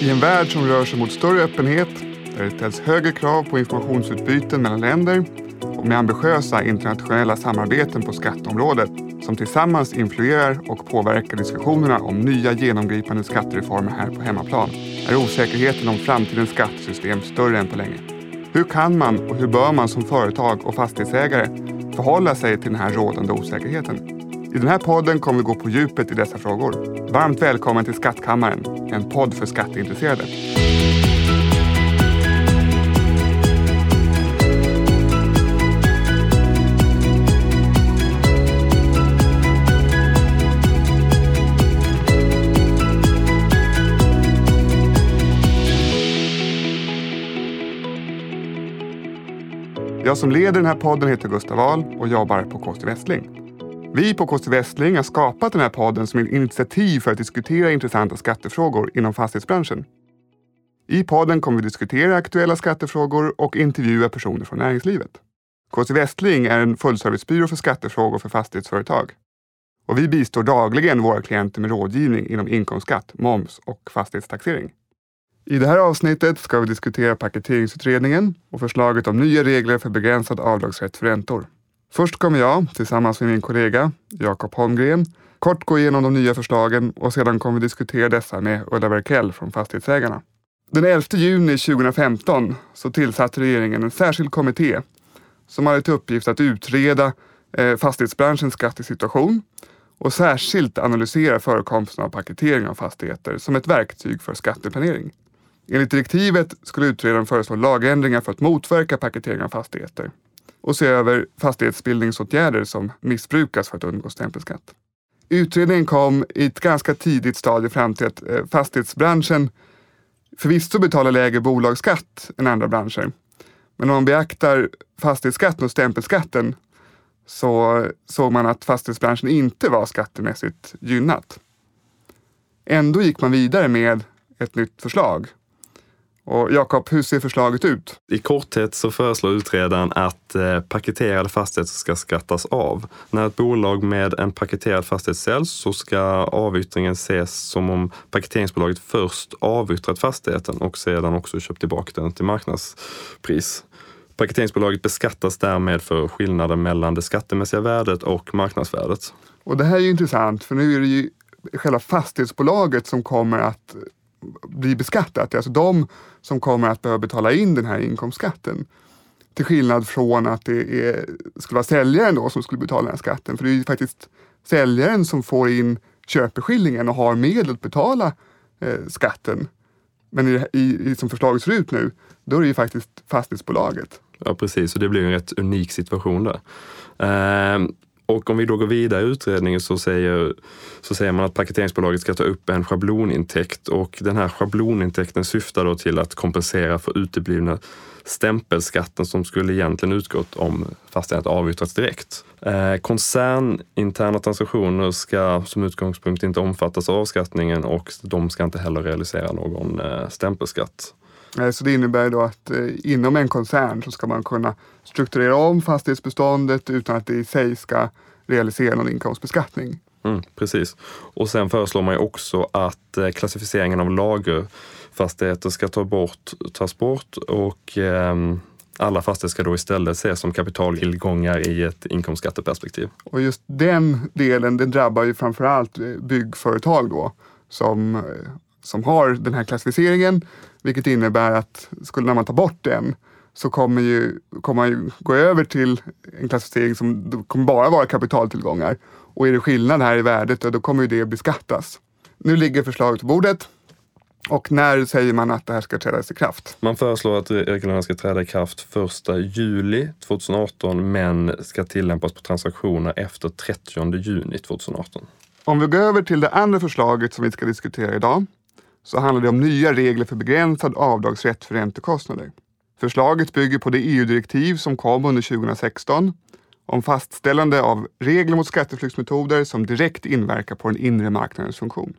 I en värld som rör sig mot större öppenhet, där det ställs högre krav på informationsutbyten mellan länder och med ambitiösa internationella samarbeten på skatteområdet som tillsammans influerar och påverkar diskussionerna om nya genomgripande skattereformer här på hemmaplan är osäkerheten om framtidens skattesystem större än på länge. Hur kan man och hur bör man som företag och fastighetsägare förhålla sig till den här rådande osäkerheten? I den här podden kommer vi gå på djupet i dessa frågor. Varmt välkommen till Skattkammaren, en podd för skatteintresserade. Jag som leder den här podden heter Gustav Ahl och jobbar på KST Västling. Vi på KC Västling har skapat den här podden som ett initiativ för att diskutera intressanta skattefrågor inom fastighetsbranschen. I podden kommer vi diskutera aktuella skattefrågor och intervjua personer från näringslivet. KC Västling är en fullservicebyrå för skattefrågor för fastighetsföretag. Och vi bistår dagligen våra klienter med rådgivning inom inkomstskatt, moms och fastighetstaxering. I det här avsnittet ska vi diskutera paketeringsutredningen och förslaget om nya regler för begränsad avdragsrätt för räntor. Först kommer jag, tillsammans med min kollega Jakob Holmgren, kort gå igenom de nya förslagen och sedan kommer vi diskutera dessa med Ulla Berkell från Fastighetsägarna. Den 11 juni 2015 så tillsatte regeringen en särskild kommitté som hade till uppgift att utreda eh, fastighetsbranschens skattesituation och särskilt analysera förekomsten av paketering av fastigheter som ett verktyg för skatteplanering. Enligt direktivet skulle utredaren föreslå lagändringar för att motverka paketering av fastigheter och se över fastighetsbildningsåtgärder som missbrukas för att undgå stämpelskatt. Utredningen kom i ett ganska tidigt stadie fram till att eh, fastighetsbranschen förvisso betalar lägre bolagsskatt än andra branscher. Men om man beaktar fastighetsskatten och stämpelskatten så såg man att fastighetsbranschen inte var skattemässigt gynnat. Ändå gick man vidare med ett nytt förslag och Jakob, hur ser förslaget ut? I korthet så föreslår utredaren att eh, paketerade fastigheter ska skattas av. När ett bolag med en paketerad fastighet säljs så ska avyttringen ses som om paketeringsbolaget först avyttrat fastigheten och sedan också köpt tillbaka den till marknadspris. Paketeringsbolaget beskattas därmed för skillnaden mellan det skattemässiga värdet och marknadsvärdet. Och det här är ju intressant för nu är det ju själva fastighetsbolaget som kommer att bli beskattat. Det är alltså de som kommer att behöva betala in den här inkomstskatten. Till skillnad från att det är, skulle vara säljaren då som skulle betala den här skatten. För det är ju faktiskt säljaren som får in köpeskillingen och har medel att betala eh, skatten. Men i, i, i, som förslaget ser ut nu, då är det ju faktiskt fastighetsbolaget. Ja precis, och det blir en rätt unik situation där. Eh, och om vi då går vidare i utredningen så säger, så säger man att paketeringsbolaget ska ta upp en schablonintäkt och den här schablonintäkten syftar då till att kompensera för uteblivna stämpelskatten som skulle egentligen utgått om fastigheten avyttrats direkt. Eh, koncerninterna transaktioner ska som utgångspunkt inte omfattas av avskattningen och de ska inte heller realisera någon eh, stämpelskatt. Eh, så det innebär då att eh, inom en koncern så ska man kunna strukturera om fastighetsbeståndet utan att det i sig ska realisera någon inkomstbeskattning. Mm, precis. Och sen föreslår man ju också att eh, klassificeringen av lagerfastigheter ska ta bort, tas bort och eh, alla fastigheter ska då istället ses som kapitaltillgångar i ett inkomstskatteperspektiv. Och just den delen den drabbar ju framförallt byggföretag då som som har den här klassificeringen, vilket innebär att skulle när man ta bort den så kommer, ju, kommer man ju gå över till en klassificering som kommer bara vara kapitaltillgångar. Och är det skillnad här i värdet, då kommer ju det beskattas. Nu ligger förslaget på bordet. Och när säger man att det här ska träda i kraft? Man föreslår att reglerna ska träda i kraft 1 juli 2018 men ska tillämpas på transaktioner efter 30 juni 2018. Om vi går över till det andra förslaget som vi ska diskutera idag så handlar det om nya regler för begränsad avdragsrätt för räntekostnader. Förslaget bygger på det EU-direktiv som kom under 2016 om fastställande av regler mot skatteflyktsmetoder som direkt inverkar på den inre marknadens funktion.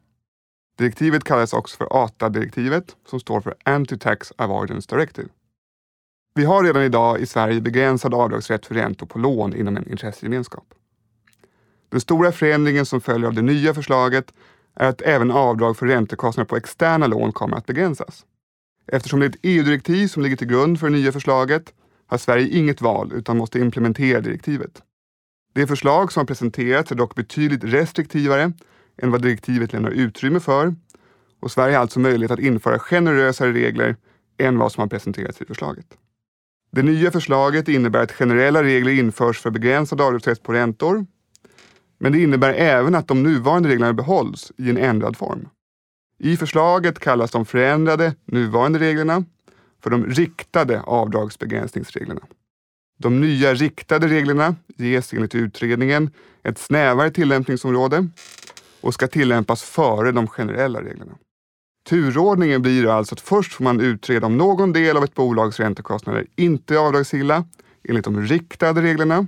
Direktivet kallas också för ATA-direktivet som står för Anti-Tax Avoidance Directive. Vi har redan idag i Sverige begränsad avdragsrätt för räntor på lån inom en intressegemenskap. Den stora förändringen som följer av det nya förslaget att även avdrag för räntekostnader på externa lån kommer att begränsas. Eftersom det är ett EU-direktiv som ligger till grund för det nya förslaget har Sverige inget val utan måste implementera direktivet. Det förslag som har presenterats är dock betydligt restriktivare än vad direktivet lämnar utrymme för och Sverige har alltså möjlighet att införa generösare regler än vad som har presenterats i förslaget. Det nya förslaget innebär att generella regler införs för begränsad avdragsrätt på räntor. Men det innebär även att de nuvarande reglerna behålls i en ändrad form. I förslaget kallas de förändrade nuvarande reglerna för de riktade avdragsbegränsningsreglerna. De nya riktade reglerna ges enligt utredningen ett snävare tillämpningsområde och ska tillämpas före de generella reglerna. Turordningen blir alltså att först får man utreda om någon del av ett bolags räntekostnader inte är avdragsgilla enligt de riktade reglerna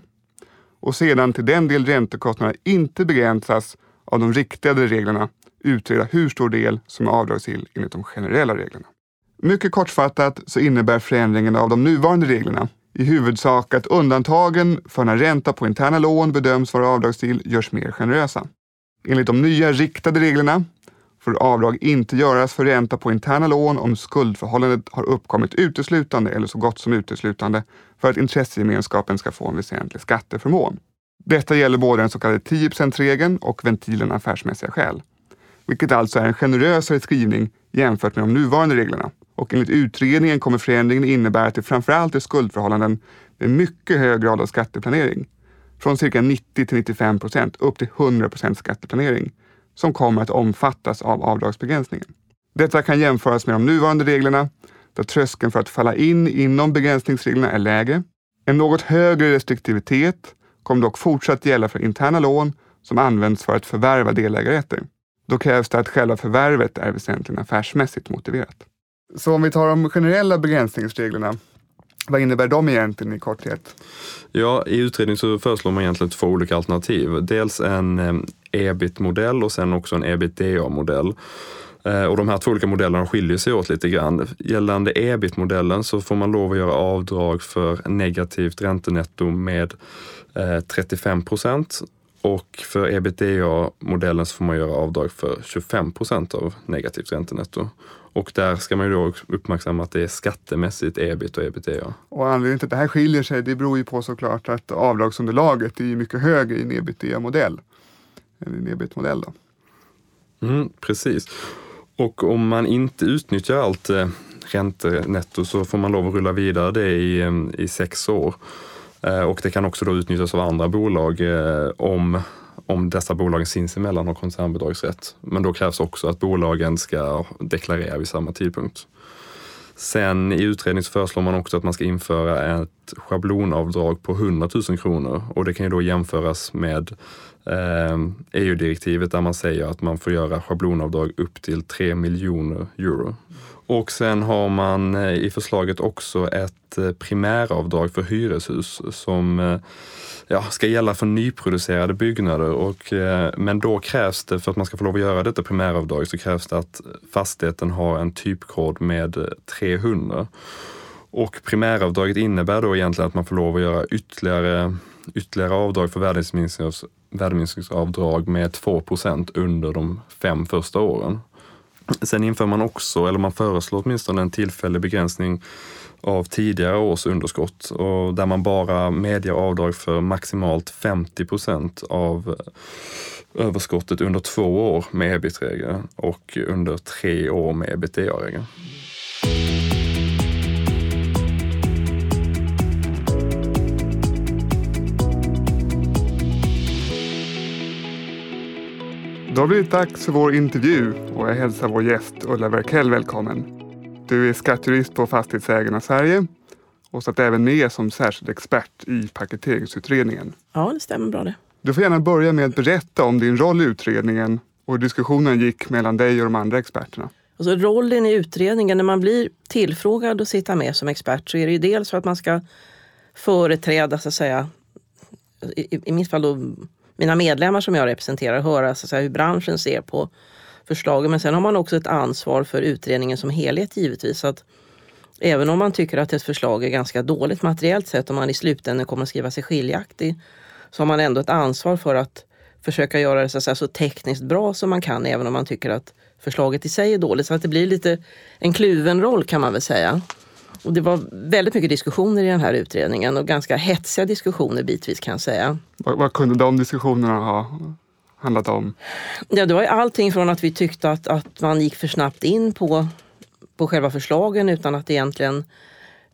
och sedan till den del räntekostnaderna inte begränsas av de riktade reglerna utreda hur stor del som är avdragsgill enligt de generella reglerna. Mycket kortfattat så innebär förändringen av de nuvarande reglerna i huvudsak att undantagen för när ränta på interna lån bedöms vara avdragsgill görs mer generösa. Enligt de nya riktade reglerna får avdrag inte göras för ränta på interna lån om skuldförhållandet har uppkommit uteslutande eller så gott som uteslutande för att intressegemenskapen ska få en väsentlig skatteförmån. Detta gäller både den så kallade 10 regeln och ventilen affärsmässiga skäl, vilket alltså är en generösare skrivning jämfört med de nuvarande reglerna. Och enligt utredningen kommer förändringen innebära att det framförallt är skuldförhållanden med mycket hög grad av skatteplanering, från cirka 90 till 95 procent upp till 100 procent skatteplanering, som kommer att omfattas av avdragsbegränsningen. Detta kan jämföras med de nuvarande reglerna där tröskeln för att falla in inom begränsningsreglerna är lägre. En något högre restriktivitet kommer dock fortsatt gälla för interna lån som används för att förvärva delägarrätter. Då krävs det att själva förvärvet är väsentligen affärsmässigt motiverat. Så om vi tar de generella begränsningsreglerna, vad innebär de egentligen i korthet? Ja, i utredningen så föreslår man egentligen två olika alternativ. Dels en eh, ebit-modell och sen också en ebitda-modell. Eh, och de här två olika modellerna skiljer sig åt lite grann. Gällande ebit-modellen så får man lov att göra avdrag för negativt räntenetto med 35 eh, procent och för ebitda-modellen så får man göra avdrag för 25 procent av negativt räntenetto. Och där ska man ju då uppmärksamma att det är skattemässigt ebit och ebitda. Och anledningen till att det här skiljer sig, det beror ju på såklart att avdragsunderlaget är mycket högre i en ebitda-modell än i en ebit-modell. Mm, precis. Och om man inte utnyttjar allt eh, räntenetto så får man lov att rulla vidare det i, eh, i sex år. Eh, och det kan också då utnyttjas av andra bolag om, om dessa bolag sinsemellan har koncernbidragsrätt. Men då krävs också att bolagen ska deklarera vid samma tidpunkt. Sen i utredningen föreslår man också att man ska införa ett schablonavdrag på 100 000 kronor och det kan ju då jämföras med Ehm, e EU-direktivet där man säger att man får göra schablonavdrag upp till 3 miljoner euro. Och sen har man eh, i förslaget också ett eh, primäravdrag för hyreshus som eh, ja, ska gälla för nyproducerade byggnader. Och, men då krävs det, för att man ska få lov att göra detta primäravdrag, så krävs det att fastigheten har en typkod med 300. Och primäravdraget innebär då egentligen att man får lov att göra ytterligare, ytterligare avdrag för värdeminskningsavdrag med 2% under de fem första åren. Sen inför man också, eller man föreslår åtminstone en tillfällig begränsning av tidigare års underskott och där man bara medger avdrag för maximalt 50 procent av eh, överskottet under två år med ebit-regeln och under tre år med ebitda-regeln. Då har det blivit dags för vår intervju och jag hälsar vår gäst Ulla Verkell välkommen. Du är skattejurist på Fastighetsägarna Sverige och satt även med som särskild expert i paketeringsutredningen. Ja, det stämmer bra det. Du får gärna börja med att berätta om din roll i utredningen och hur diskussionen gick mellan dig och de andra experterna. Alltså rollen i utredningen, när man blir tillfrågad att sitta med som expert så är det ju dels för att man ska företräda, så att säga, i, i mitt fall då mina medlemmar som jag representerar höra så säga, hur branschen ser på förslagen. Men sen har man också ett ansvar för utredningen som helhet givetvis. Så att även om man tycker att ett förslag är ganska dåligt materiellt sett, och man i slutändan kommer att skriva sig skiljaktig, så har man ändå ett ansvar för att försöka göra det så, säga, så tekniskt bra som man kan även om man tycker att förslaget i sig är dåligt. Så att det blir lite en kluven roll kan man väl säga. Och det var väldigt mycket diskussioner i den här utredningen och ganska hetsiga diskussioner bitvis kan jag säga. Vad, vad kunde de diskussionerna ha handlat om? Ja, det var allting från att vi tyckte att, att man gick för snabbt in på, på själva förslagen utan att egentligen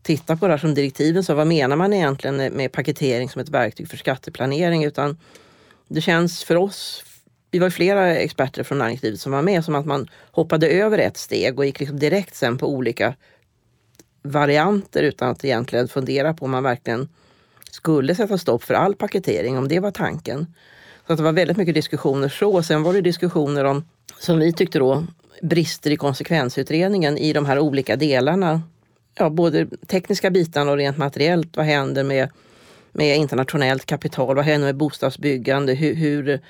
titta på det här som direktiven sa. Vad menar man egentligen med paketering som ett verktyg för skatteplanering? Utan det känns för oss, vi var flera experter från näringslivet som var med, som att man hoppade över ett steg och gick liksom direkt sen på olika varianter utan att egentligen fundera på om man verkligen skulle sätta stopp för all paketering, om det var tanken. Så att det var väldigt mycket diskussioner så. Sen var det diskussioner om, som vi tyckte då, brister i konsekvensutredningen i de här olika delarna. Ja, både tekniska bitarna och rent materiellt. Vad händer med, med internationellt kapital? Vad händer med bostadsbyggande? Hur, hur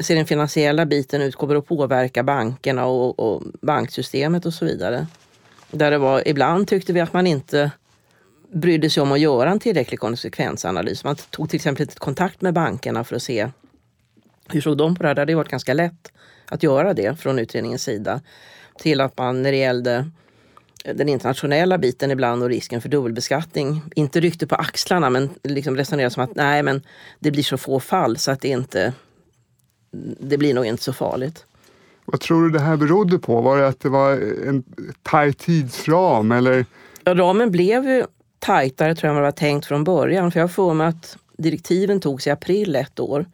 ser den finansiella biten ut? Kommer det att påverka bankerna och, och banksystemet och så vidare? Där det var, ibland tyckte vi att man inte brydde sig om att göra en tillräcklig konsekvensanalys. Man tog till exempel inte kontakt med bankerna för att se hur såg de på det här? Det hade varit ganska lätt att göra det från utredningens sida. Till att man när det gällde den internationella biten ibland och risken för dubbelbeskattning inte ryckte på axlarna men liksom resonerade som att nej men det blir så få fall så att det inte det blir nog inte så farligt. Vad tror du det här berodde på? Var det att det var en tajt tidsram eller? Ja, ramen blev ju tajtare tror jag än vad det var tänkt från början. För jag har för mig att direktiven togs i april ett år.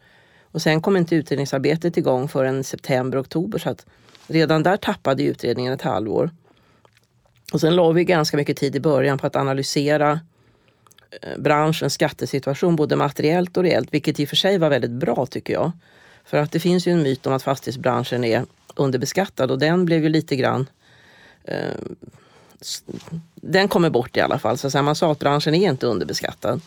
Och sen kom inte utredningsarbetet igång förrän september, oktober. Så att redan där tappade utredningen ett halvår. Och sen la vi ganska mycket tid i början på att analysera eh, branschens skattesituation både materiellt och reellt, vilket i och för sig var väldigt bra tycker jag. För att det finns ju en myt om att fastighetsbranschen är underbeskattad och den blev ju lite grann eh, den kommer bort i alla fall. Så man sa att branschen är inte underbeskattad.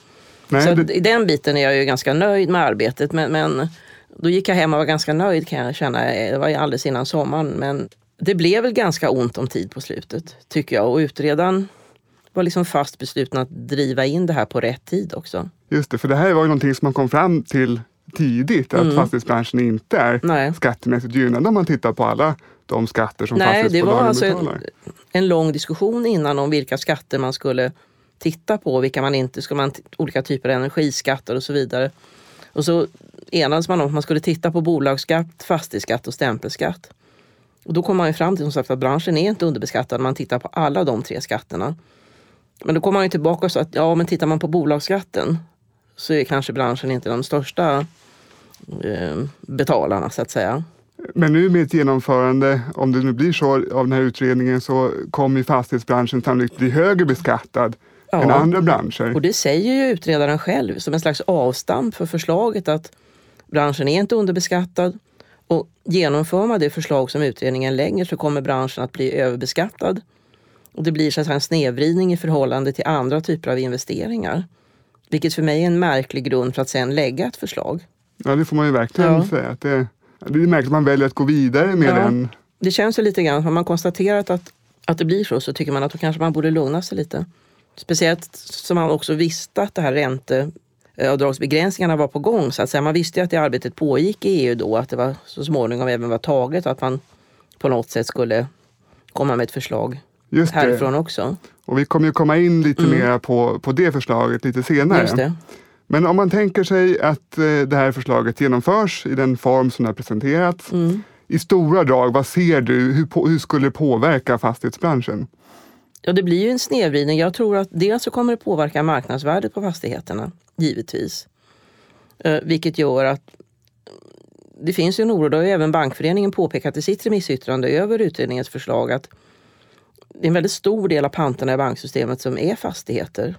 Nej, så det... i den biten är jag ju ganska nöjd med arbetet. Men, men, då gick jag hem och var ganska nöjd kan jag känna. Det var alldeles innan sommaren. Men det blev väl ganska ont om tid på slutet, tycker jag. Och utredaren var liksom fast besluten att driva in det här på rätt tid också. Just det, för det här var ju någonting som man kom fram till tidigt, att mm. fastighetsbranschen inte är Nej. skattemässigt gynnad om man tittar på alla de skatter som Nej, fastighetsbolagen. Det var alltså en, en lång diskussion innan om vilka skatter man skulle titta på, vilka man inte ska man olika typer av energiskatter och så vidare. Och så enades man om att man skulle titta på bolagsskatt, fastighetsskatt och stämpelskatt. Och då kom man ju fram till som sagt att branschen är inte underbeskattad när man tittar på alla de tre skatterna. Men då kom man ju tillbaka och sa att ja, men tittar man på bolagsskatten så är kanske branschen inte de största eh, betalarna så att säga. Men nu med ett genomförande, om det nu blir så av den här utredningen, så kommer fastighetsbranschen sannolikt bli högre beskattad ja. än andra branscher. Och det säger ju utredaren själv som en slags avstamp för förslaget att branschen är inte underbeskattad. Och genomför man det förslag som utredningen lägger så kommer branschen att bli överbeskattad. Och det blir så att en snedvridning i förhållande till andra typer av investeringar. Vilket för mig är en märklig grund för att sen lägga ett förslag. Ja, det får man ju verkligen ja. säga. Att det, det är märkligt att man väljer att gå vidare med ja. den. Det känns ju lite grann, har man konstaterat att, att det blir så, så tycker man att då kanske man borde lugna sig lite. Speciellt som man också visste att det här ränteavdragsbegränsningarna var på gång. Så att säga. Man visste ju att det arbetet pågick i EU då, att det var så småningom även var taget och att man på något sätt skulle komma med ett förslag Just härifrån det. också. Och vi kommer ju komma in lite mm. mer på, på det förslaget lite senare. Men om man tänker sig att eh, det här förslaget genomförs i den form som det har presenterats. Mm. I stora drag, vad ser du? Hur, hur skulle det påverka fastighetsbranschen? Ja, det blir ju en snedvridning. Jag tror att dels så kommer det påverka marknadsvärdet på fastigheterna, givetvis. Eh, vilket gör att det finns ju en oro, det har ju även Bankföreningen påpekat i sitt remissyttrande över utredningens förslag, att det är en väldigt stor del av panterna i banksystemet som är fastigheter.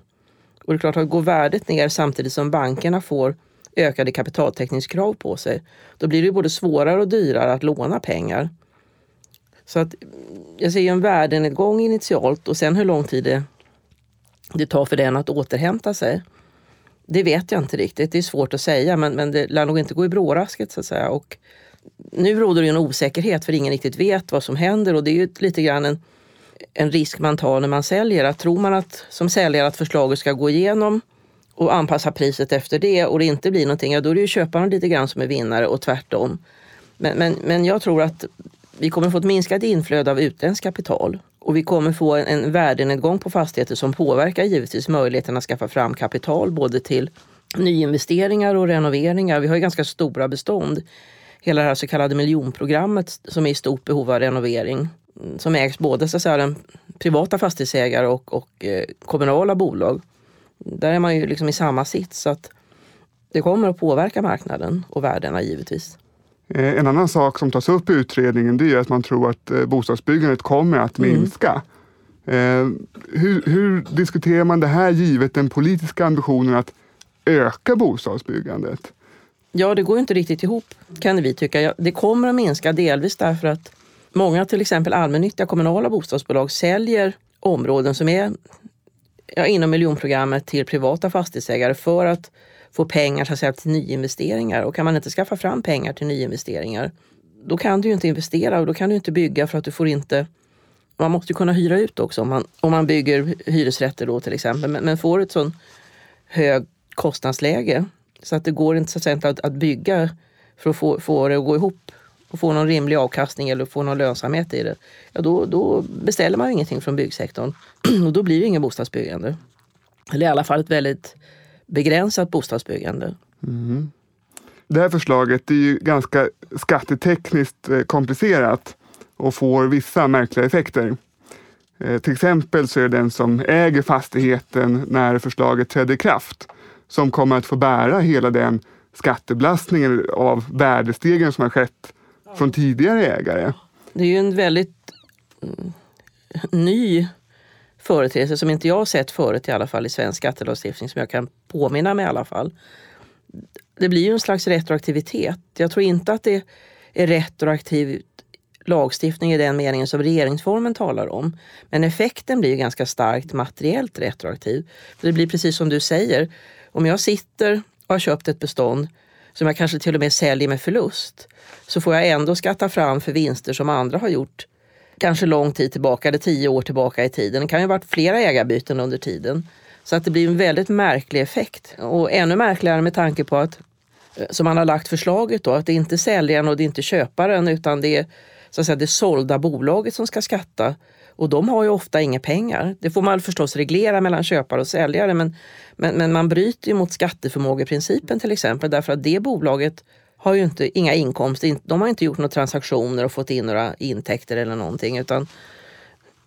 Och det är klart att går värdet ner samtidigt som bankerna får ökade kapitaltäckningskrav på sig, då blir det både svårare och dyrare att låna pengar. Så att jag ser en värdenedgång initialt och sen hur lång tid det, det tar för den att återhämta sig. Det vet jag inte riktigt. Det är svårt att säga men, men det lär nog inte gå i brårasket så att säga. Och nu råder det en osäkerhet för ingen riktigt vet vad som händer och det är ju lite grann en, en risk man tar när man säljer. Att tror man att, som säljare att förslaget ska gå igenom och anpassa priset efter det och det inte blir någonting, ja, då är det ju köparen lite grann som är vinnare och tvärtom. Men, men, men jag tror att vi kommer få ett minskat inflöde av utländskt kapital och vi kommer få en, en värdenedgång på fastigheter som påverkar givetvis möjligheten att skaffa fram kapital både till nyinvesteringar och renoveringar. Vi har ju ganska stora bestånd. Hela det här så kallade miljonprogrammet som är i stort behov av renovering. Som ägs både så att säga, den privata fastighetsägare och, och eh, kommunala bolag. Där är man ju liksom i samma sits. Så att det kommer att påverka marknaden och värdena givetvis. Eh, en annan sak som tas upp i utredningen det är att man tror att eh, bostadsbyggandet kommer att Mm. minska. Eh, Hur, hur diskuterar man det här givet den politiska ambitionen att öka bostadsbyggandet? Ja, det går inte riktigt ihop kan vi tycka. Det kommer att minska delvis därför att många till exempel allmännyttiga kommunala bostadsbolag säljer områden som är ja, inom miljonprogrammet till privata fastighetsägare för att få pengar så att säga, till nyinvesteringar. Och kan man inte skaffa fram pengar till nyinvesteringar då kan du ju inte investera och då kan du inte bygga för att du får inte man måste ju kunna hyra ut också om man, om man bygger hyresrätter då till exempel. Men, men får ett sån hög kostnadsläge så att det går inte, så att, säga, att, att bygga för att få, få det att gå ihop och får någon rimlig avkastning eller får någon lönsamhet i det. Ja, då, då beställer man ju ingenting från byggsektorn och då blir det inget bostadsbyggande. Eller i alla fall ett väldigt begränsat bostadsbyggande. Mm. Det här förslaget är ju ganska skattetekniskt eh, komplicerat och får vissa märkliga effekter. Eh, till exempel så är det den som äger fastigheten när förslaget trädde i kraft som kommer att få bära hela den skattebelastningen av värdestegen som har skett från tidigare ägare. Det är ju en väldigt mm, ny företeelse som inte jag har sett förut i alla fall i svensk skattelagstiftning som jag kan påminna mig i alla fall. Det blir ju en slags retroaktivitet. Jag tror inte att det är retroaktiv lagstiftning i den meningen som regeringsformen talar om. Men effekten blir ju ganska starkt materiellt retroaktiv. För det blir precis som du säger, om jag sitter och har köpt ett bestånd som jag kanske till och med säljer med förlust så får jag ändå skatta fram för vinster som andra har gjort kanske lång tid tillbaka eller tio år tillbaka i tiden. Det kan ju ha varit flera ägarbyten under tiden. Så att det blir en väldigt märklig effekt. Och ännu märkligare med tanke på att, eh, som man har lagt förslaget då, att det är inte säljaren och det är inte köparen utan det är så att säga, det sålda bolaget som ska skatta. Och de har ju ofta inga pengar. Det får man förstås reglera mellan köpare och säljare men, men, men man bryter ju mot skatteförmågeprincipen till exempel därför att det bolaget har ju inte, inga inkomster, de har inte gjort några transaktioner och fått in några intäkter eller någonting utan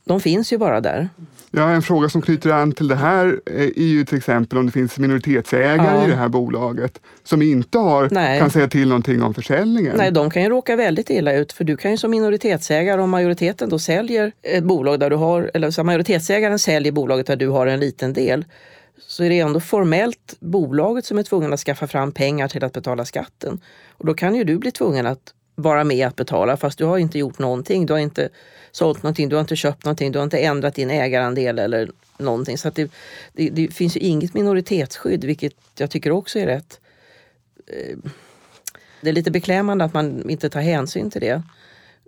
de finns ju bara där. Ja, en fråga som knyter an till det här är ju till exempel om det finns minoritetsägare Ja. i det här bolaget som inte har, Nej. kan säga till någonting om försäljningen. Nej, de kan ju råka väldigt illa ut för du kan ju som minoritetsägare, om majoriteten då säljer ett bolag där du har, eller så majoritetsägaren säljer bolaget där du har en liten del, så är det ändå formellt bolaget som är tvungen att skaffa fram pengar till att betala skatten. Och då kan ju du bli tvungen att vara med att betala fast du har inte gjort någonting. Du har inte sålt någonting, du har inte köpt någonting, du har inte ändrat din ägarandel eller någonting. Så att det, det, det finns ju inget minoritetsskydd vilket jag tycker också är rätt eh, det är lite beklämmande att man inte tar hänsyn till det.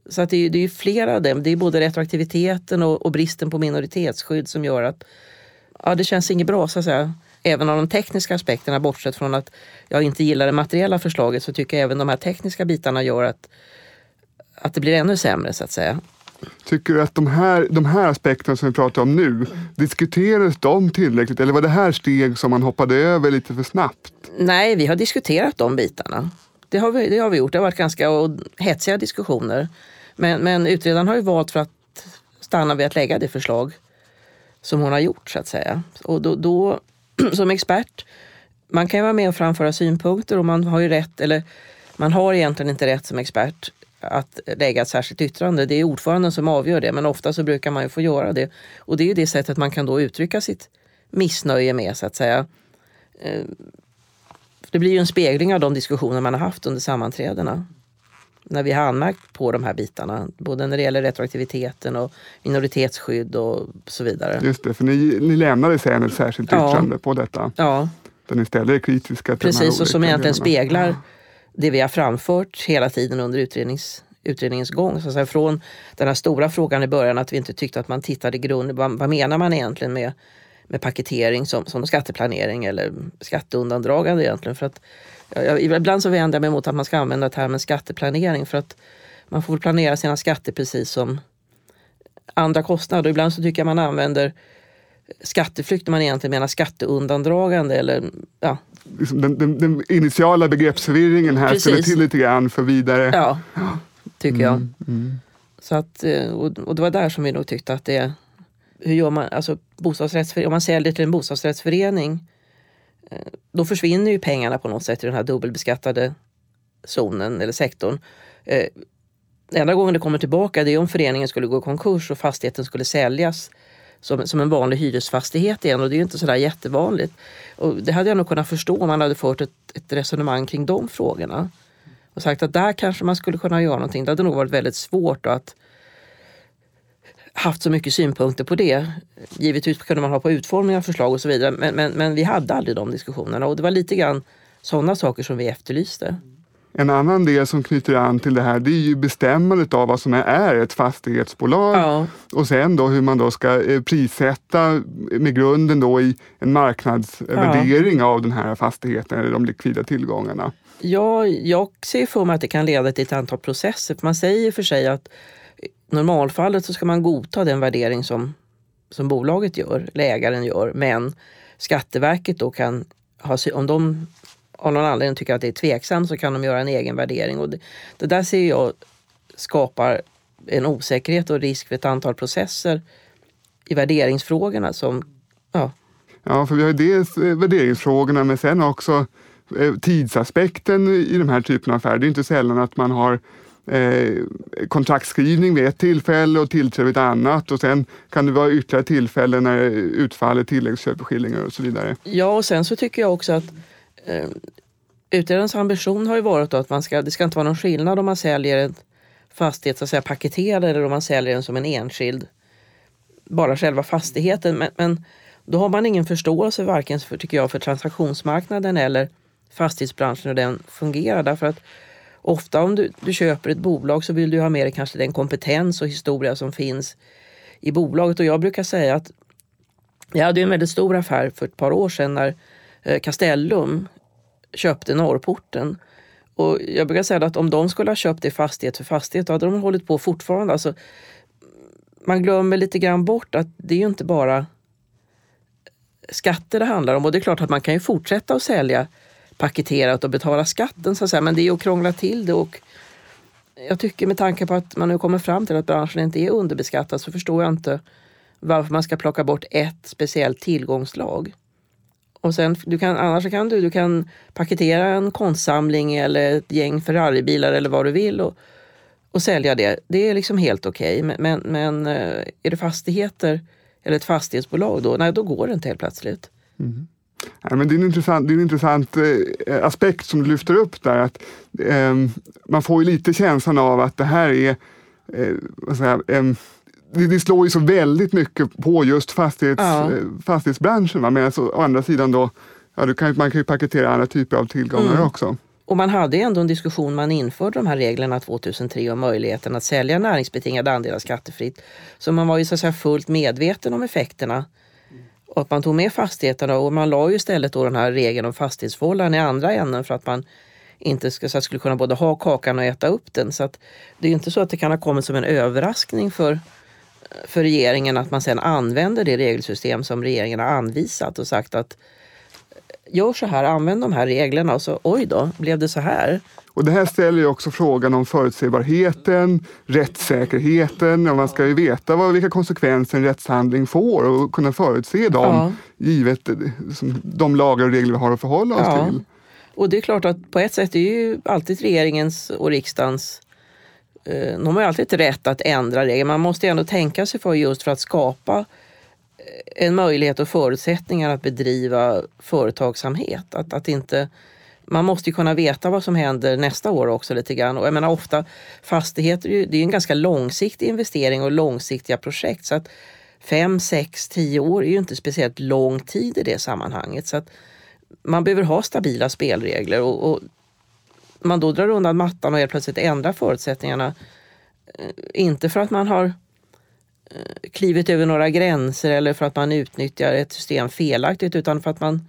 Så att det, är, det är ju flera av dem. Det är både retroaktiviteten och, och bristen på minoritetsskydd som gör att ja, det känns inget bra så att säga. Även av de tekniska aspekterna, bortsett från att jag inte gillar det materiella förslaget, så tycker jag även de här tekniska bitarna gör att, att det blir ännu sämre så att säga. Tycker du att de här, de här aspekterna som vi pratar om nu, diskuterades de tillräckligt eller var det här steg som man hoppade över lite för snabbt? Nej, vi har diskuterat de bitarna. Det har vi, det har vi gjort. Det har varit ganska hetsiga diskussioner. Men, men utredaren har ju valt för att stanna vid att lägga det förslag som hon har gjort så att säga. Och då, då som expert, man kan ju vara med och framföra synpunkter och man har ju rätt, eller man har egentligen inte rätt som expert att lägga ett särskilt yttrande. Det är ordföranden som avgör det, men ofta så brukar man ju få göra det. Och det är ju det sättet man kan då uttrycka sitt missnöje med så att säga. Eh, Det blir ju en spegling av de diskussioner man har haft under sammanträdena. När vi har anmärkt på de här bitarna, både när det gäller retroaktiviteten och minoritetsskydd och så vidare. Just det, för ni, ni lämnade sen ett särskilt Ja. yttrande på detta. Ja, Där ni ställer er kritiska till de här precis. Och som egentligen delarna. speglar det vi har framfört hela tiden under utrednings, utredningens gång. Så från den här stora frågan i början att vi inte tyckte att man tittade i grunden. Vad, vad menar man egentligen med, med paketering som, som skatteplanering eller skatteundandragande egentligen. För att, jag, ibland så vänder jag mig mot att man ska använda termen skatteplanering för att man får planera sina skatter precis som andra kostnader. Ibland så tycker jag man använder skatteflykt när man egentligen menar skatteundandragande. Eller, ja. Liksom den, den, den, initiala begreppsförvirringen här Precis. ställer till lite grann för vidare. Ja, tycker jag. Mm, mm. Så att, eh, och, och det var där som vi nog tyckte att det... Hur gör man? Alltså bostadsrättsförening, om man säljer till en bostadsrättsförening eh, då försvinner ju pengarna på något sätt i den här dubbelbeskattade zonen eller sektorn. Eh, enda gången det kommer tillbaka det är om föreningen skulle gå i konkurs och fastigheten skulle säljas som, som en vanlig hyresfastighet igen och det är ju inte sådär jättevanligt. Och det hade jag nog kunnat förstå om man hade fört ett, ett resonemang kring de frågorna. Och sagt att där kanske man skulle kunna göra någonting. Det hade nog varit väldigt svårt att haft så mycket synpunkter på det. Givetvis kunde man ha på utformning av förslag och så vidare men, men, men vi hade aldrig de diskussionerna och det var lite grann sådana saker som vi efterlyste. En annan del som knyter an till det här det är ju bestämmandet av vad som är ett fastighetsbolag Ja, och sen då hur man då ska eh, prissätta med grunden då i en marknadsvärdering av den här fastigheten eller de likvida tillgångarna. Ja, jag ser för mig att det kan leda till ett antal processer. Man säger för sig att i normalfallet så ska man godta den värdering som, som bolaget gör, eller ägaren gör. Men Skatteverket då kan ha, om de av någon anledning tycker att det är tveksamt så kan de göra en egen värdering. Och det, det där ser jag skapar en osäkerhet och risk för ett antal processer i värderingsfrågorna som ja, Ja, för vi har ju dels eh, värderingsfrågorna men sen också eh, tidsaspekten i de här typerna av affärer. Det är inte sällan att man har eh, kontraktskrivning vid ett tillfälle och tillträde vid ett annat och sen kan det vara ytterligare tillfällen när utfallet tilläggsköpeskillingar och så vidare. Ja, och sen så tycker jag också att eh, utredarens ambition har ju varit då att man ska, det ska inte vara någon skillnad om man säljer en fastighet så att säga paketerad eller om man säljer den som en enskild, bara själva fastigheten. Men, men då har man ingen förståelse varken för, tycker jag, för transaktionsmarknaden eller fastighetsbranschen hur den fungerar. Därför att ofta om du, du köper ett bolag så vill du ha med dig kanske den kompetens och historia som finns i bolaget. Och jag brukar säga att jag hade en väldigt stor affär för ett par år sedan när eh, Castellum köpte Norrporten. Och jag brukar säga att om de skulle ha köpt det fastighet för fastighet då hade de hållit på fortfarande. Alltså, man glömmer lite grann bort att det är ju inte bara skatter det handlar om. Och det är klart att man kan ju fortsätta att sälja paketerat och betala skatten så att säga. Men det är ju att krångla till det. Och jag tycker med tanke på att man nu kommer fram till att branschen inte är underbeskattad så förstår jag inte varför man ska plocka bort ett speciellt tillgångslag. Och sen, du kan, annars kan du, du kan paketera en konstsamling eller ett gäng Ferraribilar eller vad du vill och, och sälja det. Det är liksom helt okej. Men, men, men eh, är det fastigheter eller ett fastighetsbolag då, nej då går det inte helt plötsligt. Mm. Ja, men det är en intressant, det är en intressant eh, aspekt som du lyfter upp där. Att, eh, man får ju lite känslan av att det här är eh, vad ska jag, ehm, det, det slår ju så väldigt mycket på just fastighets, Ja. eh, fastighetsbranschen. Va? Medan så, å andra sidan då, ja, kan, man kan ju paketera andra typer av tillgångar Mm. också. Och man hade ändå en diskussion, man införde de här reglerna 2003 om möjligheten att sälja näringsbetingade andelar skattefritt. Så man var ju så att säga fullt medveten om effekterna. Och att man tog med fastigheterna och man la ju istället då den här regeln om fastighetsförhållanden i andra änden för att man inte ska, så att skulle kunna både ha kakan och äta upp den. Så att det är ju inte så att det kan ha kommit som en överraskning för, för regeringen att man sen använder det regelsystem som regeringen har anvisat och sagt att gör så här, använd de här reglerna och så oj då, blev det så här. Och det här ställer ju också frågan om förutsägbarheten, rättssäkerheten. Och man ska ju veta vad, vilka konsekvenser en rättshandling får och kunna förutse dem Ja. givet eh, som, de lagar och regler vi har att förhålla oss Ja. till. Och det är klart att på ett sätt är ju alltid regeringens och riksdagens eh, Eh, de har ju alltid rätt att ändra regler. Man måste ju ändå tänka sig för just för att skapa eh, en möjlighet och förutsättningar att bedriva företagsamhet. Att, att inte, man måste ju kunna veta vad som händer nästa år också lite grann. Och jag menar ofta fastigheter, är ju- det är ju en ganska långsiktig investering och långsiktiga projekt. Så att fem, sex, tio år är ju inte speciellt lång tid i det sammanhanget. Så att man behöver ha stabila spelregler och, och man då drar undan mattan och helt plötsligt ändrar förutsättningarna. Eh, inte för att man har eh, klivit över några gränser eller för att man utnyttjar ett system felaktigt utan för att man,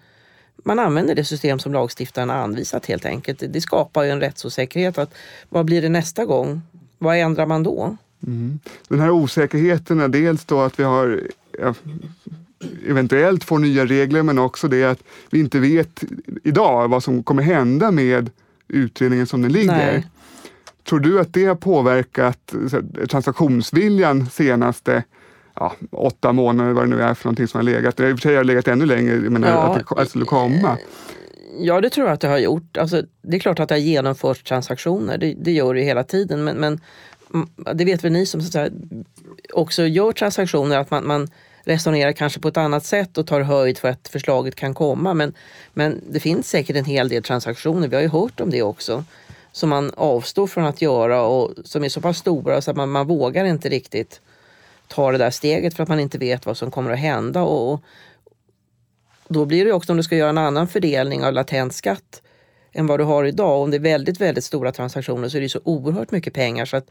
man använder det system som lagstiftaren har anvisat helt enkelt. Det skapar ju en rättsosäkerhet. Att, vad blir det nästa gång? Vad ändrar man då? Mm. Den här osäkerheten är dels då att vi har ja, eventuellt får nya regler men också det att vi inte vet idag vad som kommer hända med utredningen som den ligger. Nej. Tror du att det har påverkat transaktionsviljan senaste ja, åtta månader, vad det nu är för någonting som har legat? Det har i och för sig har legat ännu längre, men ja, att det skulle komma. Ja, det tror jag att det har gjort. Alltså, det är klart att det har genomförts transaktioner, det, det gör det hela tiden. Men, men det vet väl ni som så här, också gör transaktioner, att man, man resonerar kanske på ett annat sätt och tar höjd för att förslaget kan komma. Men, men det finns säkert en hel del transaktioner, vi har ju hört om det också, som man avstår från att göra och som är så pass stora så att man, man vågar inte riktigt ta det där steget för att man inte vet vad som kommer att hända. Och, då blir det också om du ska göra en annan fördelning av latent skatt än vad du har idag. Om det är väldigt, väldigt stora transaktioner så är det så oerhört mycket pengar så att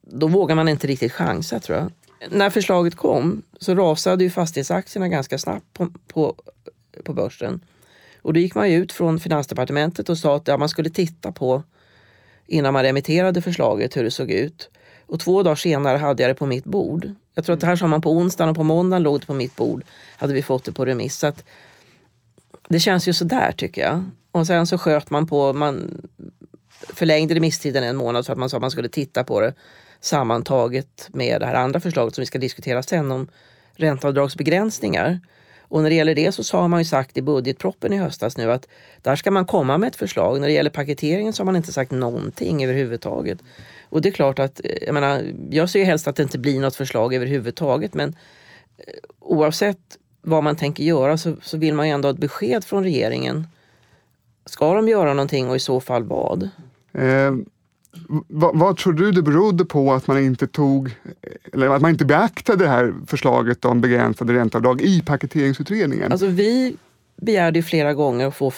då vågar man inte riktigt chansa tror jag. När förslaget kom så rasade ju fastighetsaktierna ganska snabbt på, på, på börsen. Och då gick man ut från Finansdepartementet och sa att ja, man skulle titta på innan man remitterade förslaget hur det såg ut. Och två dagar senare hade jag det på mitt bord. Jag tror att det här sa man på onsdagen och på måndagen låg det på mitt bord. Hade vi fått det på remiss. Så det känns ju sådär tycker jag. Och sen så sköt man på, man förlängde remisstiden en månad så att man sa att man skulle titta på det sammantaget med det här andra förslaget som vi ska diskutera sen om ränteavdragsbegränsningar. Och när det gäller det så har man ju sagt i budgetproppen i höstas nu att där ska man komma med ett förslag. När det gäller paketeringen så har man inte sagt någonting överhuvudtaget. Och det är klart att, eh, jag menar, jag ser ju helst att det inte blir något förslag överhuvudtaget men eh, oavsett vad man tänker göra så, så vill man ju ändå ha ett besked från regeringen. Ska de göra någonting och i så fall vad? Eh, vad, vad, tror du det berodde på att man inte tog, eller att man inte beaktade det här förslaget om begränsade ränteavdrag i paketeringsutredningen? Alltså vi begärde flera gånger att, få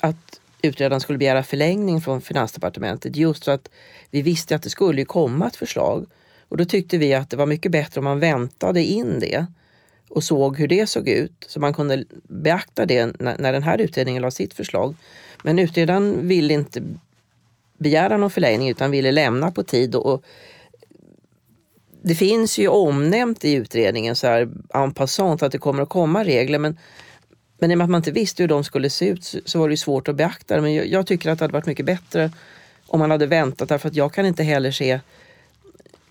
att utredaren skulle begära förlängning från Finansdepartementet just för att vi visste att det skulle komma ett förslag. Och då tyckte vi att det var mycket bättre om man väntade in det och såg hur det såg ut så man kunde beakta det när, när den här utredningen la sitt förslag. Men utredaren ville inte begära någon förlängning utan ville lämna på tid. Och, det finns ju omnämnt i utredningen så här en passant att det kommer att komma regler men, men i och med att man inte visste hur de skulle se ut så, så var det svårt att beakta det. Men jag, jag, tycker att det hade varit mycket bättre om man hade väntat därför att jag kan inte heller se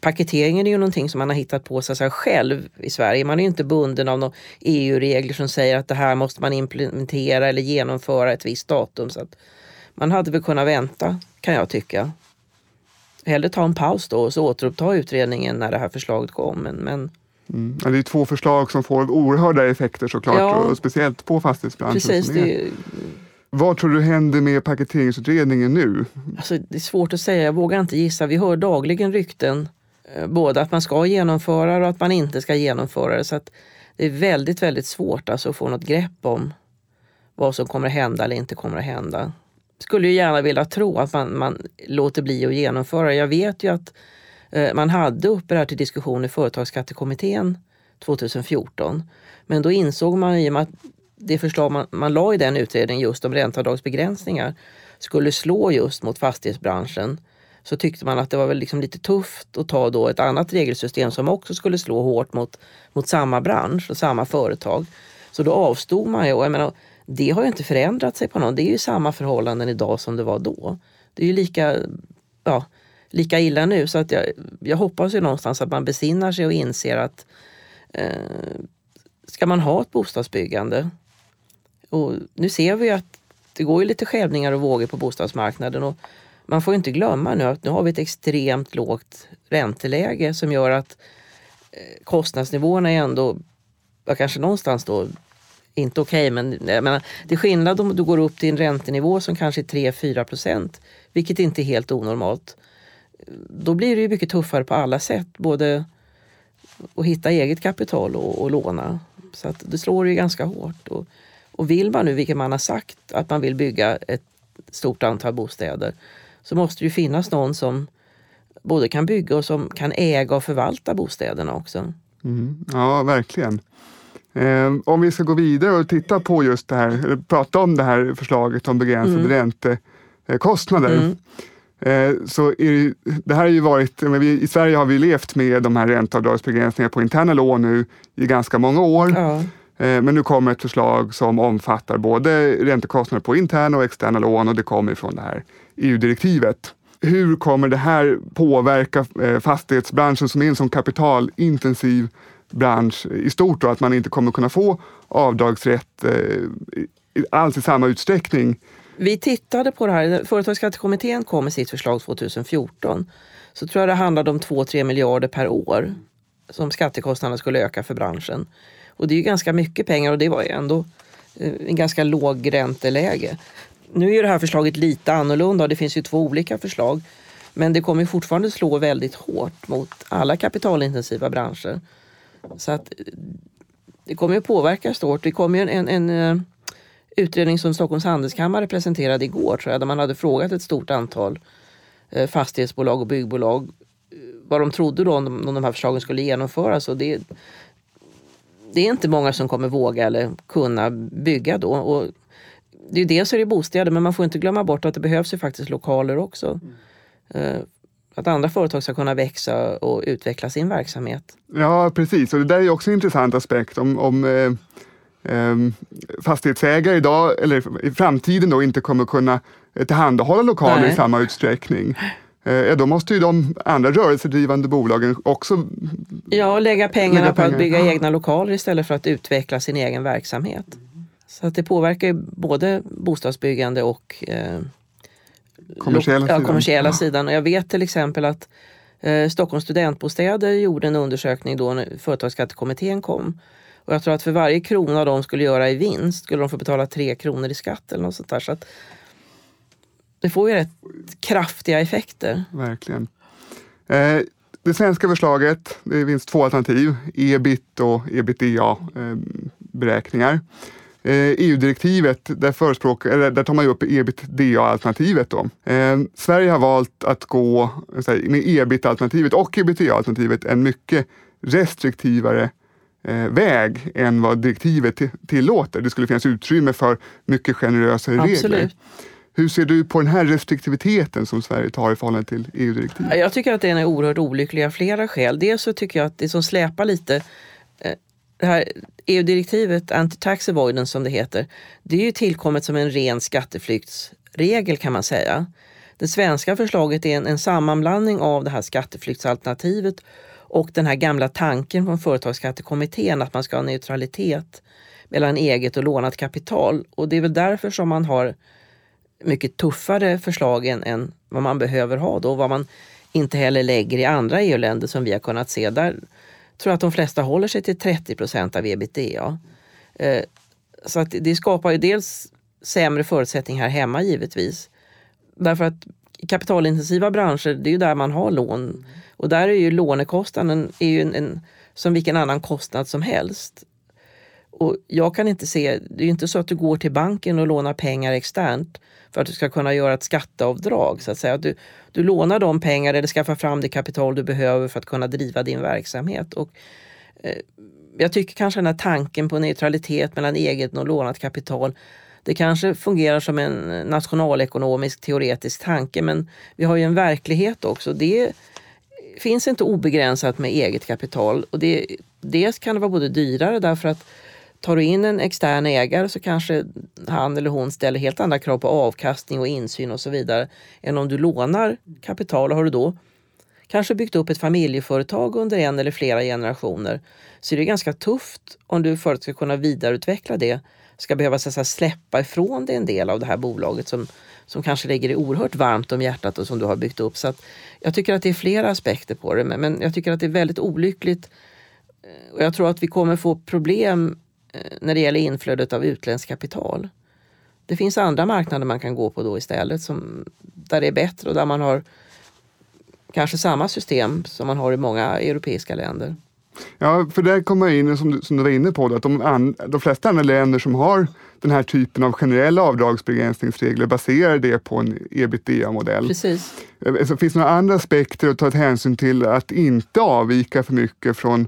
Paketeringen är ju någonting som man har hittat på sig själv i Sverige. Man är ju inte bunden av några EU-regler som säger att det här måste man implementera eller genomföra ett visst datum. Så att man hade väl kunnat vänta kan jag tycka. Hellre ta en paus då och så återuppta utredningen när det här förslaget kom. Men, men... Mm. Det är två förslag som får oerhörda effekter såklart, ja. och speciellt på fastighetsbranschen. Precis, det... Vad tror du händer med paketeringsutredningen nu? Alltså, det är svårt att säga, jag vågar inte gissa. Vi hör dagligen rykten, eh, både att man ska genomföra och att man inte ska genomföra det. Så att det är väldigt, väldigt svårt alltså att få något grepp om vad som kommer att hända eller inte kommer att hända skulle ju gärna vilja tro att man, man låter bli att genomföra. Jag vet ju att eh, man hade uppe det här till diskussion i Företagsskattekommittén 2014. Men då insåg man i och med att det förslag man, man la i den utredningen just om ränteavdragsbegränsningar skulle slå just mot fastighetsbranschen så tyckte man att det var väl liksom lite tufft att ta då ett annat regelsystem som också skulle slå hårt mot, mot samma bransch och samma företag. Så då avstod man ju. Och jag menar, det har ju inte förändrat sig på något. Det är ju samma förhållanden idag som det var då. Det är ju lika, ja, lika illa nu. Så att jag, jag hoppas ju någonstans att man besinnar sig och inser att eh, ska man ha ett bostadsbyggande och nu ser vi att det går ju lite skälvningar och vågor på bostadsmarknaden. Och man får inte glömma nu att nu har vi ett extremt lågt ränteläge som gör att eh, kostnadsnivåerna är ändå, kanske någonstans då inte okej, okay, men menar, det är skillnad om du går upp till en räntenivå som kanske är 3-4 procent, vilket inte är helt onormalt. Då blir det ju mycket tuffare på alla sätt, både att hitta eget kapital och, och låna. Så att det slår ju ganska hårt. Och, och vill man nu, vilket man har sagt, att man vill bygga ett stort antal bostäder så måste det ju finnas någon som både kan bygga och som kan äga och förvalta bostäderna också. Mm. Ja, verkligen. Eh, om vi ska gå vidare och titta på just det här, prata om det här förslaget om begränsade mm. räntekostnader. Mm. Eh, så det, det här har ju varit, vi, i Sverige har vi levt med de här ränteavdragsbegränsningarna på interna lån nu i ganska många år. Ja. Eh, men nu kommer ett förslag som omfattar både räntekostnader på interna och externa lån och det kommer från det här EU-direktivet. Hur kommer det här påverka eh, fastighetsbranschen som är en sån kapitalintensiv bransch i stort? Då, att man inte kommer kunna få avdragsrätt eh, alls i samma utsträckning vi tittade på det här, Företagsskattekommittén kom med sitt förslag 2014. Så tror jag det handlade om 2-3 miljarder per år som skattekostnaderna skulle öka för branschen. Och det är ju ganska mycket pengar och det var ju ändå eh, en ganska låg ränteläge. Nu är det här förslaget lite annorlunda och det finns ju två olika förslag. Men det kommer fortfarande slå väldigt hårt mot alla kapitalintensiva branscher. Så att det kommer att påverka stort. Det kommer en, en, en eh, utredning som Stockholms handelskammare presenterade igår tror jag, där man hade frågat ett stort antal eh, fastighetsbolag och byggbolag eh, vad de trodde då om de, om de här förslagen skulle genomföras. Och det, det är inte många som kommer våga eller kunna bygga då. Och det är dels är det bostäder men man får inte glömma bort att det behövs ju faktiskt lokaler också. Mm. Att andra företag ska kunna växa och utveckla sin verksamhet. Ja precis och det där är också en intressant aspekt. om, om eh eh, fastighetsägare idag, eller i framtiden då, inte kommer kunna tillhandahålla lokaler Nej. i samma utsträckning. Eh, då måste ju de andra rörelsedrivande bolagen också Ja, lägga pengarna lägga på pengar. att bygga egna lokaler istället för att utveckla sin egen verksamhet. Så att det påverkar både bostadsbyggande och kommersiella, ja, kommersiella ja. sidan. Och jag vet till exempel att eh, Stockholms studentbostäder gjorde en undersökning då när Företagsskattekommittén kom och jag tror att för varje krona de skulle göra i vinst skulle de få betala tre kronor i skatt eller något sånt där. Så att det får ju rätt kraftiga effekter. Verkligen. Eh, det svenska förslaget, det finns två alternativ, ebit och ebitda-beräkningar. Eh, EU-direktivet, eh, e där, där tar man upp ebitda-alternativet. Eh, Sverige har valt att gå med ebit-alternativet och ebitda-alternativet en mycket restriktivare eh, väg än vad direktivet tillåter. Det skulle finnas utrymme för mycket generösare Absolut. regler. Hur ser du på den här restriktiviteten som Sverige tar i förhållande till EU-direktivet? Jag tycker att den är oerhört olycklig av flera skäl. Dels så tycker jag att det som släpar lite det här EU-direktivet, anti-tax avoidance som det heter, det är ju tillkommet som en ren skatteflyktsregel kan man säga. Det svenska förslaget är en, en sammanblandning av det här skatteflyktsalternativet och den här gamla tanken från Företagsskattekommittén att man ska ha neutralitet mellan eget och lånat kapital. Och det är väl därför som man har mycket tuffare förslag än, än vad man behöver ha då. Vad man inte heller lägger i andra EU-länder som vi har kunnat se. Där tror jag att de flesta håller sig till 30 procent av ebitda. Eh, så att det skapar ju dels sämre förutsättningar här hemma givetvis. Därför att kapitalintensiva branscher, det är ju där man har lån. Och där är ju lånekostnaden är ju en, en, som vilken annan kostnad som helst. Och jag kan inte se, det är ju inte så att du går till banken och lånar pengar externt för att du ska kunna göra ett skatteavdrag. Så att säga. Du, du lånar de pengar eller skaffar fram det kapital du behöver för att kunna driva din verksamhet. Och, eh, jag tycker kanske den här tanken på neutralitet mellan eget och lånat kapital det kanske fungerar som en nationalekonomisk teoretisk tanke men vi har ju en verklighet också. Det finns inte obegränsat med eget kapital och det, dels kan det vara både dyrare därför att tar du in en extern ägare så kanske han eller hon ställer helt andra krav på avkastning och insyn och så vidare än om du lånar kapital. Har du då kanske byggt upp ett familjeföretag under en eller flera generationer så är det ganska tufft om du för att ska kunna vidareutveckla det ska behöva så släppa ifrån dig en del av det här bolaget som, som kanske ligger dig oerhört varmt om hjärtat och som du har byggt upp. Så jag tycker att det är flera aspekter på det, men, men jag tycker att det är väldigt olyckligt. Och jag tror att vi kommer få problem när det gäller inflödet av utländskt kapital. Det finns andra marknader man kan gå på då istället som, där det är bättre och där man har kanske samma system som man har i många europeiska länder. Ja, för där kommer jag in, som du, som du var inne på, att de, an, de flesta andra länder som har den här typen av generella avdragsbegränsningsregler baserar det på en ebitda-modell. Precis. Eh, Så finns det några andra aspekter att ta ett hänsyn till att inte avvika för mycket från eh,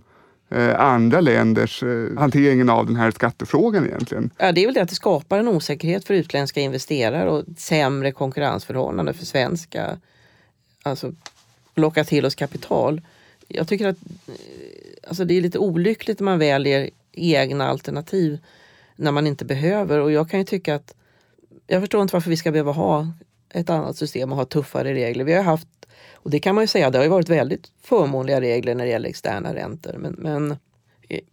Eh, andra länders eh, hanteringen av den här skattefrågan egentligen? Ja, det är väl det att det skapar en osäkerhet för utländska investerare och sämre konkurrensförhållande för svenska. Alltså locka till oss kapital. Jag tycker att eh, alltså, det är lite olyckligt när man väljer egna alternativ när man inte behöver. Och jag kan ju tycka att jag förstår inte varför vi ska behöva ha ett annat system och ha tuffare regler. Vi har haft, och det kan man ju säga, det har ju varit väldigt förmånliga regler när det gäller externa räntor. Men, men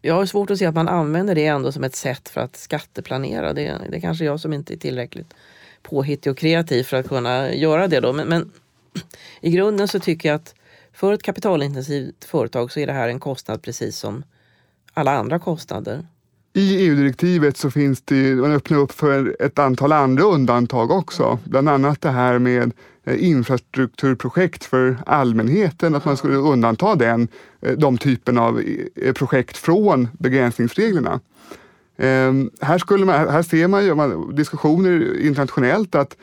jag har svårt att se att man använder det ändå som ett sätt för att skatteplanera. Det, det är kanske jag som inte är tillräckligt påhittig och kreativ för att kunna göra det då. Men, men i grunden så tycker jag att för ett kapitalintensivt företag så är det här en kostnad precis som alla andra kostnader. I EU-direktivet så finns det, man öppnar upp för ett antal andra undantag också. Bland annat det här med eh, infrastrukturprojekt för allmänheten, att man skulle undanta den, eh, de typen av eh, projekt från begränsningsreglerna. Ehm, här, skulle man, här ser man ju man, diskussioner internationellt att,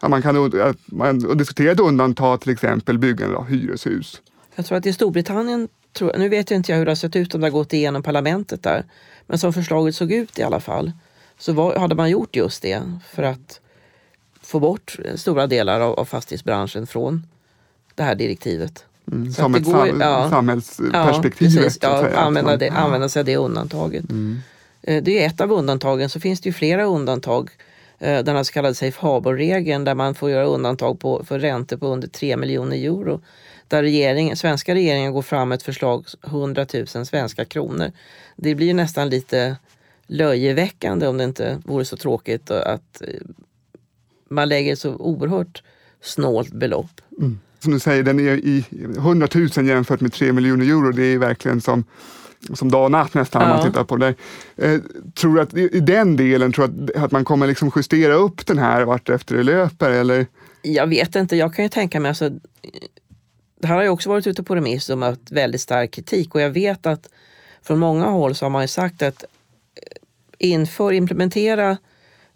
att man kan att man och diskuterat undanta till exempel byggande av hyreshus. Jag tror att i Storbritannien, tror, nu vet jag inte hur det har sett ut om det har gått igenom parlamentet där, men som förslaget såg ut i alla fall så var, hade man gjort just det för att få bort stora delar av, av fastighetsbranschen från det här direktivet. Mm, Så som ett går- sam, ja. samhällsperspektiv. precis. så att Ja, använda, det, använda sig av det undantaget. Mm. Eh, Det är ett av undantagen. Så finns det ju flera undantag. Eh, Den här så kallade safe harbor-regeln där man får göra undantag på, för räntor på under 3 miljoner euro. Där regeringen, svenska regeringen går fram med ett förslag 100 000 svenska kronor. Det blir ju nästan lite löjeväckande om det inte vore så tråkigt att eh, man lägger ett så oerhört snålt belopp. Som du säger, den är i 100 000 jämfört med 3 miljoner euro. Det är verkligen som, som dag och natt nästan Ja. man tittar på det. Eh, tror du att i den delen, tror att, att man kommer liksom justera upp den här vart efter det löper? Eller? Jag vet inte, jag kan ju tänka mig, alltså, det här har ju också varit ute på remiss och mött väldigt stark kritik och jag vet att från många håll så har man ju sagt att eh, inför, implementera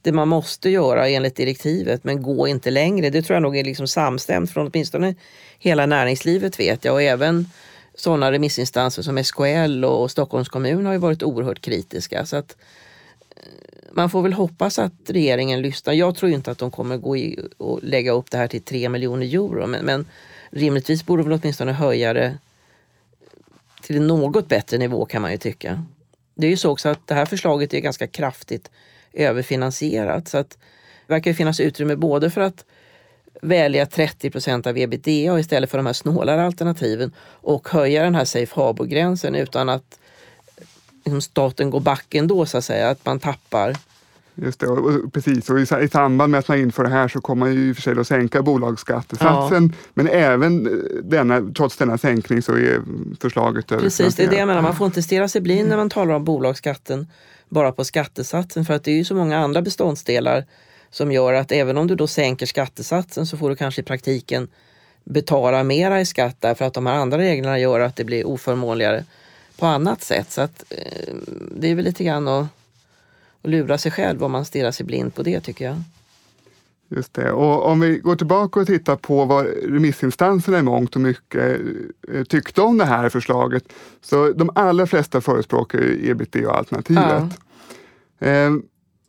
det man måste göra enligt direktivet men gå inte längre. Det tror jag nog är liksom samstämt från åtminstone hela näringslivet vet jag och även sådana remissinstanser som SKL och Stockholms kommun har ju varit oerhört kritiska. Så att eh, man får väl hoppas att regeringen lyssnar. Jag tror ju inte att de kommer gå i och lägga upp det här till 3 miljoner euro men, men rimligtvis borde de väl åtminstone höja det till en något bättre nivå kan man ju tycka. Det är ju så också att det här förslaget är ganska kraftigt överfinansierat så att det verkar finnas utrymme både för att välja 30 procent av ebitda istället för de här snålare alternativen och höja den här safe harbor-gränsen utan att liksom, staten går back ändå så att säga, att man tappar Just det, och, precis. Och i, i samband med att man inför det här så kommer man ju i och för sig då sänka bolagsskattesatsen. Men även eh, denna, trots denna sänkning så är förslaget Precis, det är det jag menar. Man får inte stirra sig blind när man talar om bolagsskatten bara på skattesatsen för att det är ju så många andra beståndsdelar som gör att även om du då sänker skattesatsen så får du kanske i praktiken betala mera i skatt därför att de här andra reglerna gör att det blir oförmånligare på annat sätt. Så att, eh, det är väl lite grann att, att lura sig själv om man stirrar sig blind på det tycker jag. Just det. Och om vi går tillbaka och tittar på vad remissinstanserna i mångt och mycket eh, tyckte om det här förslaget. Så de allra flesta förespråkar ju ebitda-alternativet. Eh,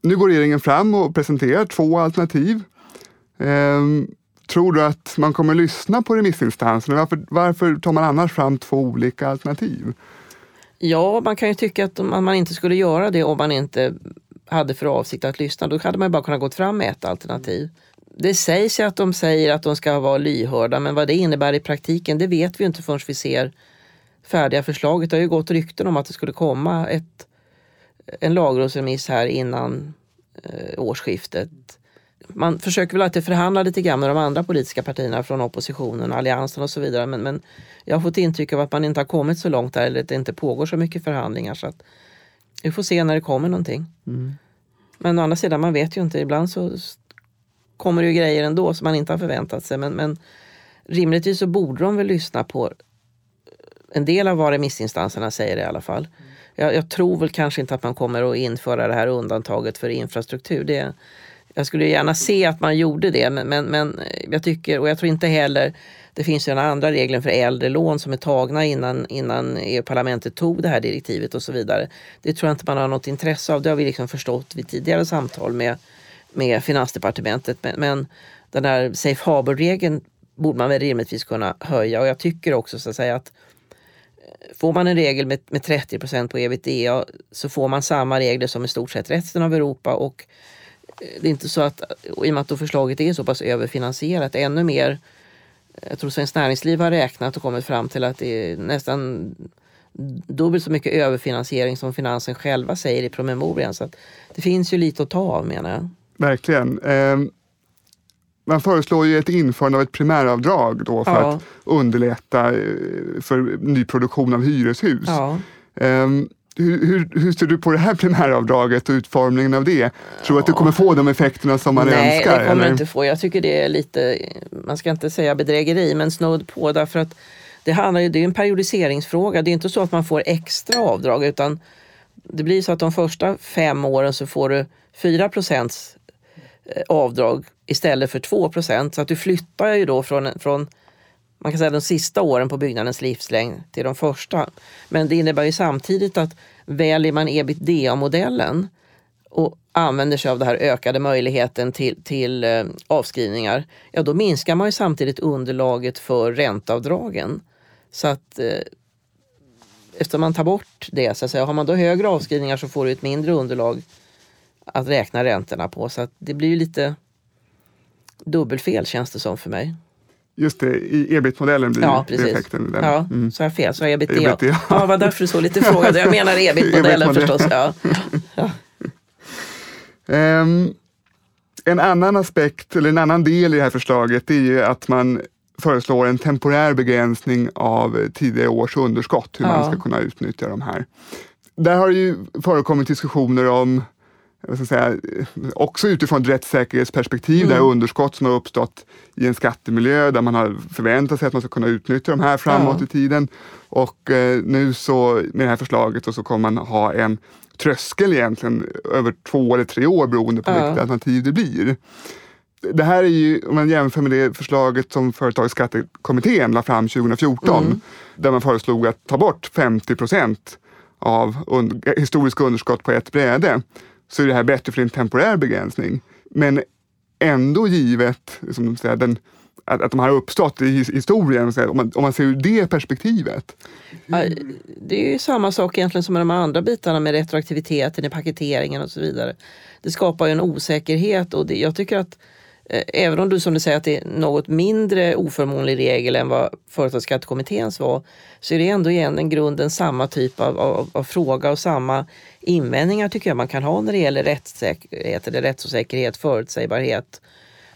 nu går regeringen fram och presenterar två alternativ. Eh, tror du att man kommer lyssna på remissinstanserna? Varför, varför tar man annars fram två olika alternativ? Ja, man kan ju tycka att man inte skulle göra det om man inte hade för avsikt att lyssna. Då hade man ju bara kunnat gå fram med ett alternativ. Det sägs ju att de säger att de ska vara lyhörda men vad det innebär i praktiken det vet vi inte förrän vi ser färdiga förslaget. Det har ju gått rykten om att det skulle komma ett, en lagrådsremiss här innan eh, årsskiftet. Man försöker väl alltid förhandla lite grann med de andra politiska partierna från oppositionen, alliansen och så vidare. Men, men jag har fått intryck av att man inte har kommit så långt där eller att det inte pågår så mycket förhandlingar. Så att vi får se när det kommer någonting. Men å andra sidan, man vet ju inte. Ibland så kommer det ju grejer ändå som man inte har förväntat sig. Men, men rimligtvis så borde de väl lyssna på en del av vad remissinstanserna säger i alla fall. Jag, jag, tror väl kanske inte att man kommer att införa det här undantaget för infrastruktur. Det, jag skulle gärna se att man gjorde det men, men, men jag tycker, och jag tror inte heller det finns ju den andra regeln för äldre lån som är tagna innan, innan EU-parlamentet tog det här direktivet och så vidare. Det tror jag inte man har något intresse av. Det har vi liksom förstått vid tidigare samtal med, med Finansdepartementet. Men, men den där safe harbour-regeln borde man väl rimligtvis kunna höja och jag tycker också så att säga att eh, Får man en regel med, med 30 procent på ebitda så får man samma regler som i stort sett resten av Europa och eh, det är inte så att, i och med att förslaget är så pass överfinansierat, ännu mer jag tror Svenskt Näringsliv har räknat och kommit fram till att det är nästan dubbelt så mycket överfinansiering som finansen själva säger i promemorian. Så det finns ju lite att ta av menar jag. Verkligen. Eh, man föreslår ju ett införande av ett primäravdrag då för ja. att underlätta eh, för nyproduktion av hyreshus. Ja. Hur, hur, hur, ser du på det här primäravdraget och utformningen av det? Tror du att det kommer få de effekterna som man Nej, önskar? Nej, det kommer eller? inte få. Jag tycker det är lite, man ska inte säga bedrägeri, men snudd på därför att det, handlar det är en periodiseringsfråga. Det är inte så att man får extra avdrag utan det blir så att de första fem åren så får du 4 procents eh, avdrag istället för 2 procent. Så att du flyttar ju då från, från man kan säga de sista åren på byggnadens livslängd till de första. Men det innebär ju samtidigt att väljer man ebitda-modellen och använder sig av den här ökade möjligheten till, till eh, avskrivningar, ja då minskar man ju samtidigt underlaget för ränteavdragen. Så att eh, eftersom man tar bort det, så att säga, har man då högre avskrivningar så får du ett mindre underlag att räkna räntorna på. Så att det blir ju lite dubbelfel känns det som för mig. Just det, i ebit-modellen blir ja, precis. effekten. Den. Ja, mm. så jag fel. Så ebit, ebit ja. ja, var därför du så lite frågade. Jag menar ebit-modellen förstås. Ja. ja. Um, en annan aspekt, eller en annan del i det här förslaget, är ju att man föreslår en temporär begränsning av tidigare års underskott, hur ja. man ska kunna utnyttja de här. Där har det ju förekommit diskussioner om jag ska säga, också utifrån ett rättssäkerhetsperspektiv, mm. det underskott som har uppstått i en skattemiljö där man har förväntat sig att man ska kunna utnyttja de här framåt ja. i tiden. Och eh, nu så med det här förslaget så kommer man ha en tröskel egentligen över två eller tre år beroende på ja. vilket alternativ det blir. Det här är ju, om man jämför med det förslaget som Företagsskattekommittén la fram 2014, mm. där man föreslog att ta bort 50 procent av un historiska underskott på ett bräde så är det här bättre för en temporär begränsning. Men ändå givet som säga, den, att, att de har uppstått i historien, om man, om man ser ur det perspektivet. Det är ju samma sak egentligen som med de andra bitarna med retroaktiviteten i paketeringen och så vidare. Det skapar ju en osäkerhet och det, jag tycker att Eh, Eh, även om du som du säger att det är något mindre oförmånlig regel än vad Företagsskattekommitténs var, så är det ändå igen grunden samma typ av, av, av, fråga och samma invändningar tycker jag man kan ha när det gäller rättssäkerhet, eller rättsosäkerhet, förutsägbarhet,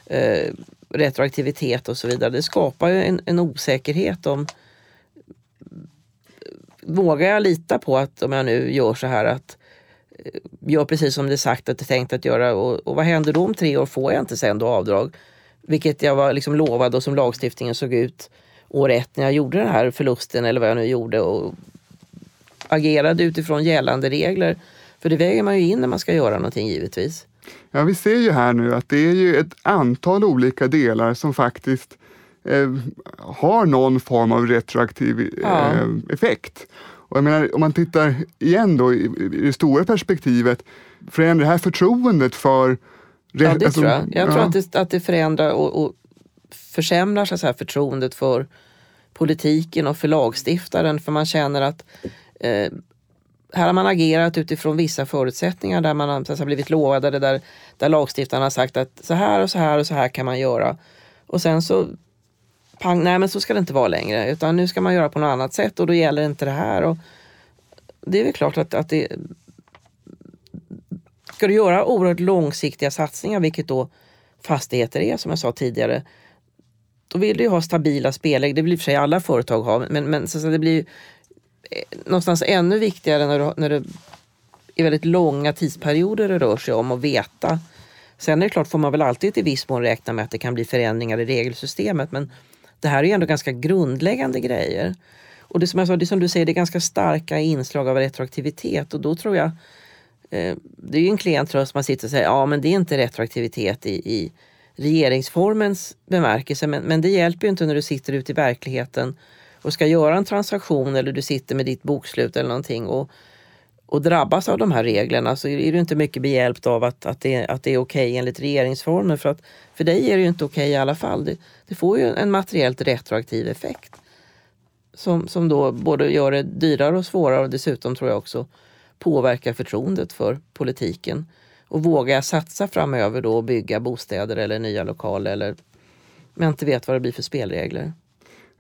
eh, retroaktivitet och så vidare. Det skapar ju en, en osäkerhet om eh, Vågar jag lita på att om jag nu gör så här att gör precis som det är sagt att det är tänkt att göra. Och, och vad händer då om tre år? Får jag inte sen då avdrag? Vilket jag var liksom lovad och som lagstiftningen såg ut år ett när jag gjorde den här förlusten eller vad jag nu gjorde och agerade utifrån gällande regler. För det väger man ju in när man ska göra någonting givetvis. Ja, vi ser ju här nu att det är ju ett antal olika delar som faktiskt eh, har någon form av retroaktiv ja. eh, effekt. Och jag menar, om man tittar igen då i, i det stora perspektivet, förändrar det här förtroendet för... Ja, det alltså, tror jag. Jag ja. tror att det, att det förändrar och, och försämrar så här, förtroendet för politiken och för lagstiftaren. För man känner att eh, här har man agerat utifrån vissa förutsättningar där man har så här, blivit lovade där, där lagstiftaren har sagt att så här och så här och så här kan man göra. Och sen så pang, nej men så ska det inte vara längre. Utan nu ska man göra på något annat sätt och då gäller inte det här. Och det är väl klart att, att det... Ska du göra oerhört långsiktiga satsningar, vilket då fastigheter är som jag sa tidigare, då vill du ju ha stabila spelregler. Det vill i och för sig alla företag ha, men, men så, så det blir eh, någonstans ännu viktigare när, du, när det är väldigt långa tidsperioder det rör sig om att veta. Sen är det klart, får man väl alltid i viss mån räkna med att det kan bli förändringar i regelsystemet, men det här är ju ändå ganska grundläggande grejer. Och det som jag sa, det som du säger, det är ganska starka inslag av retroaktivitet och då tror jag eh, det är ju en klen tröst man sitter och säger ja men det är inte retroaktivitet i, i regeringsformens bemärkelse men, men det hjälper ju inte när du sitter ute i verkligheten och ska göra en transaktion eller du sitter med ditt bokslut eller någonting och, och drabbas av de här reglerna så är du inte mycket behjälpt av att, att det, att det är okej okay enligt regeringsformen. För, att, för dig är det ju inte okej okay i alla fall. Det, det, får ju en materiellt retroaktiv effekt. Som, som då både gör det dyrare och svårare och dessutom tror jag också påverkar förtroendet för politiken. Och vågar jag satsa framöver då och bygga bostäder eller nya lokaler eller men inte vet vad det blir för spelregler.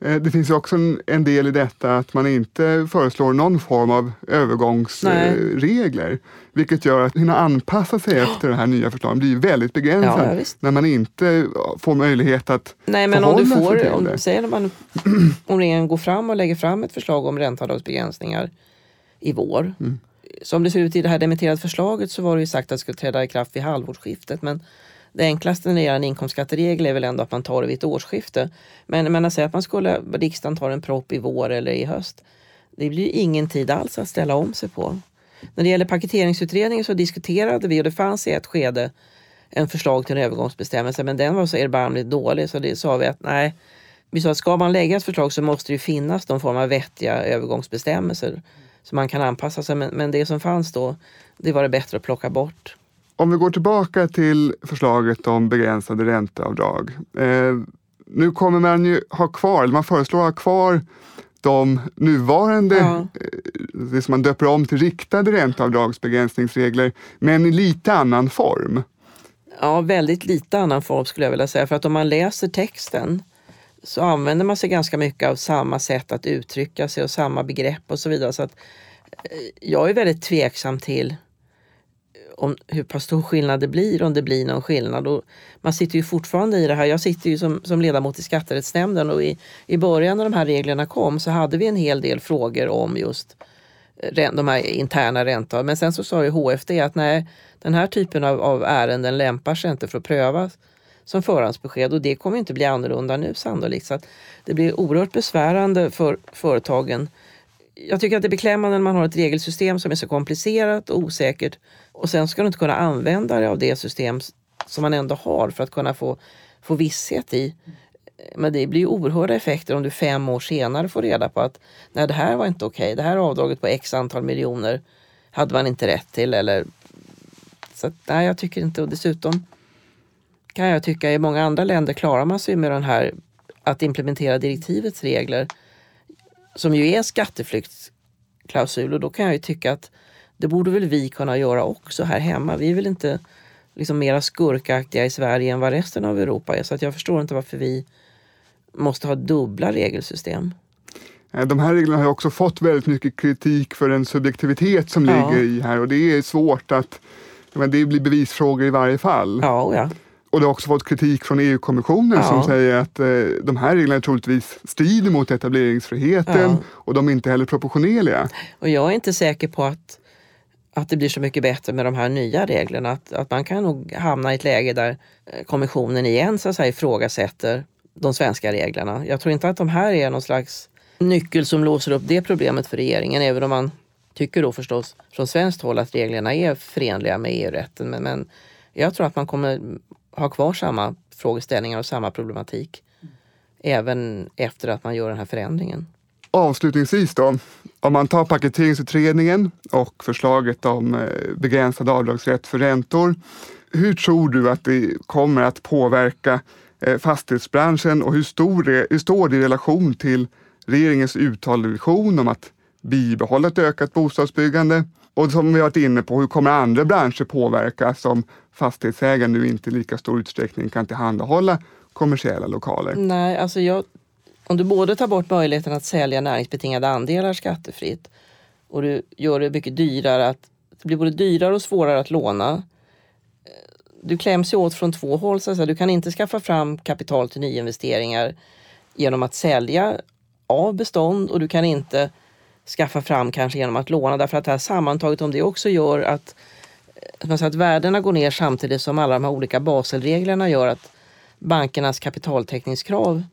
Eh, det finns också en, del i detta att man inte föreslår någon form av övergångsregler. Nej. Vilket gör att hinna anpassa sig efter det här nya förslaget blir väldigt begränsat. Ja, när man inte får möjlighet att Nej, men om du får, sig om, det. Säg man, om regeringen går fram och lägger fram ett förslag om ränteavdragsbegränsningar i vår. Mm. Som det ser ut i det här demitterade förslaget så var det ju sagt att det skulle träda i kraft vid halvårsskiftet. Men det enklaste när det gäller en inkomstskatteregel är väl ändå att man tar det vid ett årsskifte. Men, men att säga att man skulle, riksdagen tar en propp i vår eller i höst. Det blir ju ingen tid alls att ställa om sig på. När det gäller paketeringsutredningen så diskuterade vi och det fanns i ett skede en förslag till en övergångsbestämmelse men den var så erbarmligt dålig så det sa vi att nej. Vi sa att ska man lägga ett förslag så måste det finnas någon form av vettiga övergångsbestämmelser så man kan anpassa sig. Men, men det som fanns då, det var det bättre att plocka bort. Om vi går tillbaka till förslaget om begränsade ränteavdrag. Eh, nu kommer man ju ha kvar, eller man föreslår ha kvar de nuvarande, ja. Eh, det som man döper om till riktade ränteavdragsbegränsningsregler, men i lite annan form. Ja, väldigt lite annan form skulle jag vilja säga. För att om man läser texten så använder man sig ganska mycket av samma sätt att uttrycka sig och samma begrepp och så vidare. Så att eh, jag är väldigt tveksam till om hur pass stor skillnad det blir, om det blir någon skillnad. Och man sitter ju fortfarande i det här. Jag sitter ju som, som ledamot i skatterättsnämnden och i, i början när de här reglerna kom så hade vi en hel del frågor om just eh, de här interna räntorna. Men sen så sa ju HFD att nej, den här typen av, av ärenden lämpar sig inte för att prövas som förhandsbesked och det kommer inte bli annorlunda nu sannolikt. Så det blir oerhört besvärande för företagen. Jag tycker att det är beklämmande när man har ett regelsystem som är så komplicerat och osäkert och sen ska du inte kunna använda dig av det system som man ändå har för att kunna få, få visshet i. Men det blir ju oerhörda effekter om du fem år senare får reda på att nej, det här var inte okej. Okay. Det här avdraget på x antal miljoner hade man inte rätt till. Eller, så att, nej, jag tycker inte. Och dessutom kan jag tycka i många andra länder klarar man sig med den här att implementera direktivets regler som ju är skatteflyktsklausul och då kan jag ju tycka att det borde väl vi kunna göra också här hemma. Vi är väl inte liksom mera skurkaktiga i Sverige än vad resten av Europa är så att jag förstår inte varför vi måste ha dubbla regelsystem. De här reglerna har också fått väldigt mycket kritik för den subjektivitet som ja. ligger i här och det är svårt att, men det blir bevisfrågor i varje fall. Ja, oh ja. Och det har också fått kritik från EU-kommissionen ja. som säger att eh, de här reglerna troligtvis strider mot etableringsfriheten ja. och de är inte heller proportionerliga. Och jag är inte säker på att, att det blir så mycket bättre med de här nya reglerna. Att, att man kan nog hamna i ett läge där eh, kommissionen igen så att säga, ifrågasätter de svenska reglerna. Jag tror inte att de här är någon slags nyckel som låser upp det problemet för regeringen, även om man tycker då förstås från svenskt håll att reglerna är förenliga med EU-rätten. Men, men jag tror att man kommer ha kvar samma frågeställningar och samma problematik mm. även efter att man gör den här förändringen. Avslutningsvis då, om man tar paketeringsutredningen och förslaget om eh, begränsad avdragsrätt för räntor. Hur tror du att det kommer att påverka eh, fastighetsbranschen och hur, stor det, hur står det i relation till regeringens uttalade vision om att bibehålla ett ökat bostadsbyggande? Och som vi varit inne på, hur kommer andra branscher påverkas om fastighetsägare nu inte i lika stor utsträckning kan tillhandahålla kommersiella lokaler? Nej, alltså jag, om du både tar bort möjligheten att sälja näringsbetingade andelar skattefritt och du gör det mycket dyrare att det blir både dyrare och svårare att låna. Eh, du kläms ju åt från två håll. Så du kan inte skaffa fram kapital till nyinvesteringar genom att sälja av bestånd och du kan inte skaffa fram kanske genom att låna. Därför att det här sammantaget, om det också gör att, eh, att, att värdena går ner samtidigt som alla de här olika Baselreglerna gör att bankernas kapitaltäckningskrav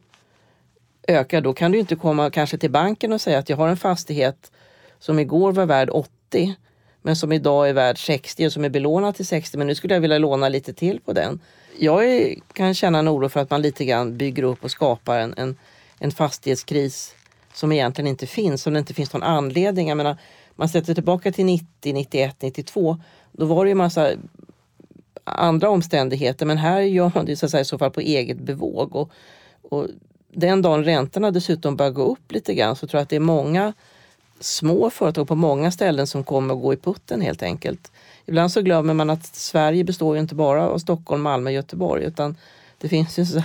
ökar, då kan du inte komma kanske till banken och säga att jag har en fastighet som igår var värd 80 men som idag är värd 60 och som är belånad till 60 men nu skulle jag vilja låna lite till på den. Jag är, kan känna en oro för att man lite grann bygger upp och skapar en, en, en fastighetskris som egentligen inte finns, som det inte finns någon anledning. Jag menar, man sätter tillbaka till 90, 91, 92. Då var det ju massa andra omständigheter men här gör man det så att säga, i så fall på eget bevåg. Och, och den dagen räntorna dessutom börjar gå upp lite grann så tror jag att det är många små företag på många ställen som kommer att gå i putten helt enkelt. Ibland så glömmer man att Sverige består ju inte bara av Stockholm, Malmö, Göteborg utan det finns ju så,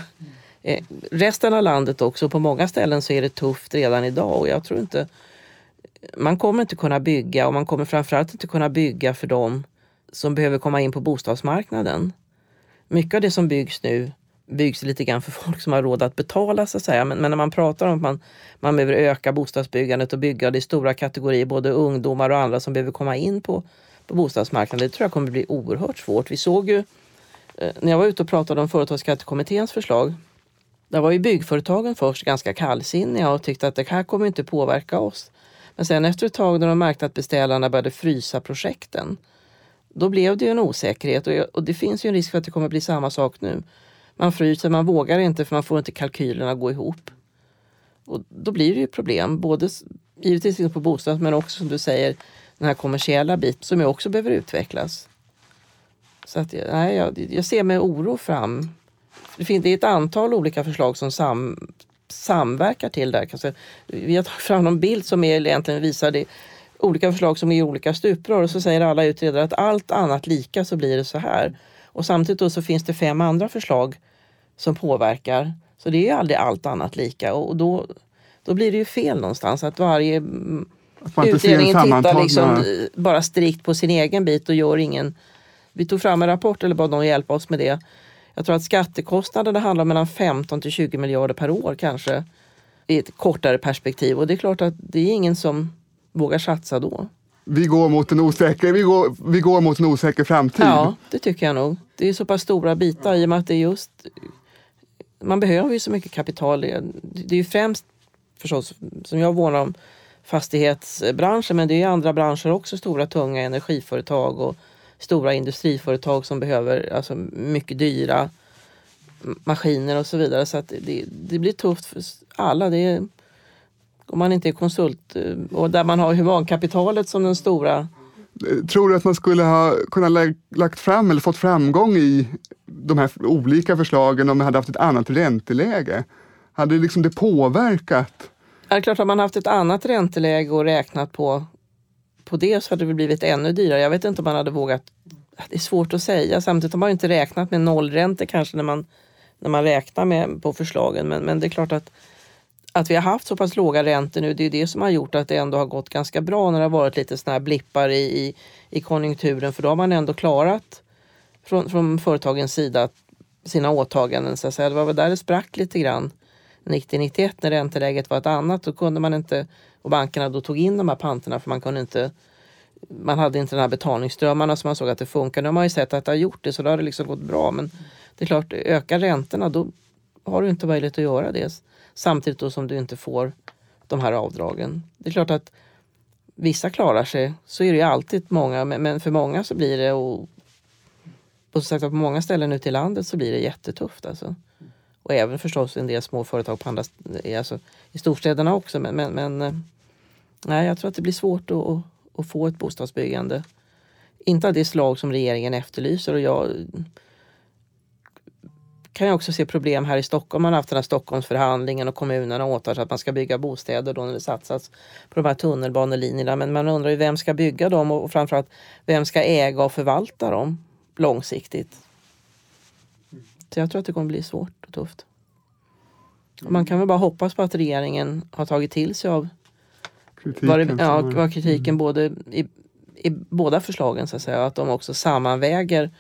eh, resten av landet också. På många ställen så är det tufft redan idag och jag tror inte man kommer inte kunna bygga och man kommer framförallt inte kunna bygga för dem som behöver komma in på bostadsmarknaden. Mycket av det som byggs nu byggs lite grann för folk som har råd att betala så att säga. Men, men när man pratar om att man, man behöver öka bostadsbyggandet och bygga och det är stora kategorier, både ungdomar och andra som behöver komma in på, på bostadsmarknaden. Det tror jag kommer bli oerhört svårt. Vi såg ju eh, när jag var ute och pratade om Företagsskattekommitténs förslag. Där var ju byggföretagen först ganska kallsinniga och tyckte att det här kommer inte påverka oss. Men sen efter ett tag när de märkte att beställarna började frysa projekten, då blev det ju en osäkerhet och, och det finns ju en risk för att det kommer bli samma sak nu. Man fryser, man vågar inte för man får inte kalkylerna att gå ihop. Och då blir det ju problem, både givetvis liksom på bostad men också som du säger den här kommersiella biten som ju också behöver utvecklas. Så att, nej, jag, jag ser med oro fram. Det, finns, det är ett antal olika förslag som sam, samverkar till det här. Vi har tagit fram en bild som är, egentligen visar det, olika förslag som är i olika stuprör och så säger alla utredare att allt annat lika så blir det så här. Och samtidigt så finns det fem andra förslag som påverkar. Så det är aldrig allt annat lika och då, då blir det ju fel någonstans att varje att utredningen tittar liksom bara strikt på sin egen bit och gör ingen... Vi tog fram en rapport eller bad någon hjälpa oss med det. Jag tror att skattekostnaderna handlar om mellan 15 till 20 miljarder per år kanske i ett kortare perspektiv och det är klart att det är ingen som vågar satsa då. Vi går mot en osäker, vi går, vi går mot en osäker framtid. Ja, det tycker jag nog. Det är så pass stora bitar i och med att det är just man behöver ju så mycket kapital. Det är ju främst förstås, som jag vårdar om, fastighetsbranschen men det är andra branscher också, stora tunga energiföretag och stora industriföretag som behöver alltså, mycket dyra maskiner och så vidare. Så att det, det blir tufft för alla. Det är, om man inte är konsult eh, och där man har humankapitalet som den stora Tror du att man skulle ha kunnat lä lagt fram eller fått framgång i de här olika förslagen om man hade haft ett annat ränteläge? Hade liksom det påverkat? Ja, det är klart, har man haft ett annat ränteläge och räknat på, på det så hade det blivit ännu dyrare. Jag vet inte om man hade vågat. Det är svårt att säga. Samtidigt har man inte räknat med nollräntor kanske när man, när man räknar med, på förslagen. Men, men det är klart att att vi har haft så pass låga räntor nu, det är det som har gjort att det ändå har gått ganska bra när det har varit lite sådana här blippar i, i, i konjunkturen. För då har man ändå klarat från, från företagens sida sina åtaganden. Så att säga. Det var väl där det sprack lite grann 90-91 när ränteläget var ett annat. Då kunde man inte, och bankerna då tog in de här panterna för man kunde inte man hade inte de här betalningsströmmarna som man såg att det funkar. Nu har man ju sett att det har gjort det så då har det liksom gått bra. Men det är klart, ökar räntorna då har du inte möjlighet att göra det. Samtidigt då som du inte får de här avdragen. Det är klart att vissa klarar sig, så är det ju alltid många, men för många så blir det och på, sagt, på många ställen ute i landet så blir det jättetufft. Alltså. Och även förstås en del små företag på andra, eh, alltså, i storstäderna också. Men, men, men eh, nej, jag tror att det blir svårt att, att få ett bostadsbyggande. Inte av det slag som regeringen efterlyser. Och jag kan jag också se problem här i Stockholm. Man har haft den här Stockholmsförhandlingen och kommunerna åtar sig att man ska bygga bostäder då när det satsas på de här tunnelbanelinjerna. Men man undrar ju vem ska bygga dem och framförallt vem ska äga och förvalta dem långsiktigt. Så jag tror att det kommer bli svårt och tufft. Och man kan väl bara hoppas på att regeringen har tagit till sig av kritiken, vad, det, ja, vad kritiken mm. både i, i båda förslagen så att säga. Att de också sammanväger.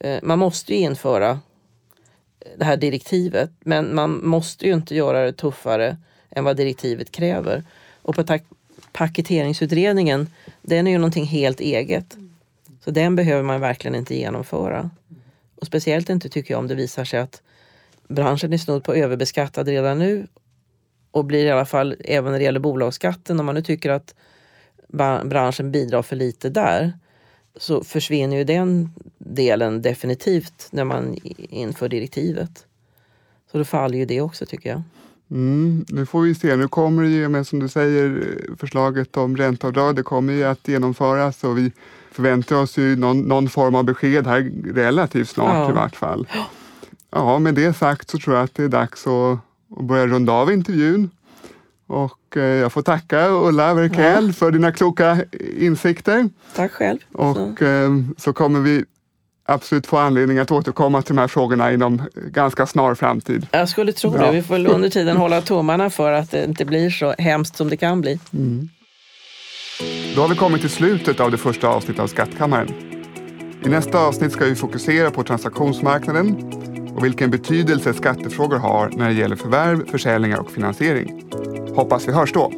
Eh, man måste ju införa det här direktivet. Men man måste ju inte göra det tuffare än vad direktivet kräver. Och på paketeringsutredningen, den är ju någonting helt eget. Så den behöver man verkligen inte genomföra. Och speciellt inte tycker jag om det visar sig att branschen är snudd på överbeskattad redan nu och blir i alla fall, även när det gäller bolagsskatten, om man nu tycker att branschen bidrar för lite där, så försvinner ju den delen definitivt när man inför direktivet. Så då faller ju det också tycker jag. Mm, nu får vi se. Nu kommer det ju, men som du säger, förslaget om ränteavdrag, det kommer ju att genomföras och vi förväntar oss ju någon, någon form av besked här relativt snart ja. i vart fall. Ja, med det sagt så tror jag att det är dags att, att börja runda av intervjun. Och eh, jag får tacka Ulla Verkel ja. för dina kloka insikter. Tack själv. Och så. Eh, så kommer vi absolut få anledning att återkomma till de här frågorna inom ganska snar framtid. Jag skulle tro Bra. det. Vi får under tiden hålla tummarna för att det inte blir så hemskt som det kan bli. Mm. Då har vi kommit till slutet av det första avsnittet av Skattkammaren. I nästa avsnitt ska vi fokusera på transaktionsmarknaden och vilken betydelse skattefrågor har när det gäller förvärv, försäljningar och finansiering. Hoppas vi hörs då!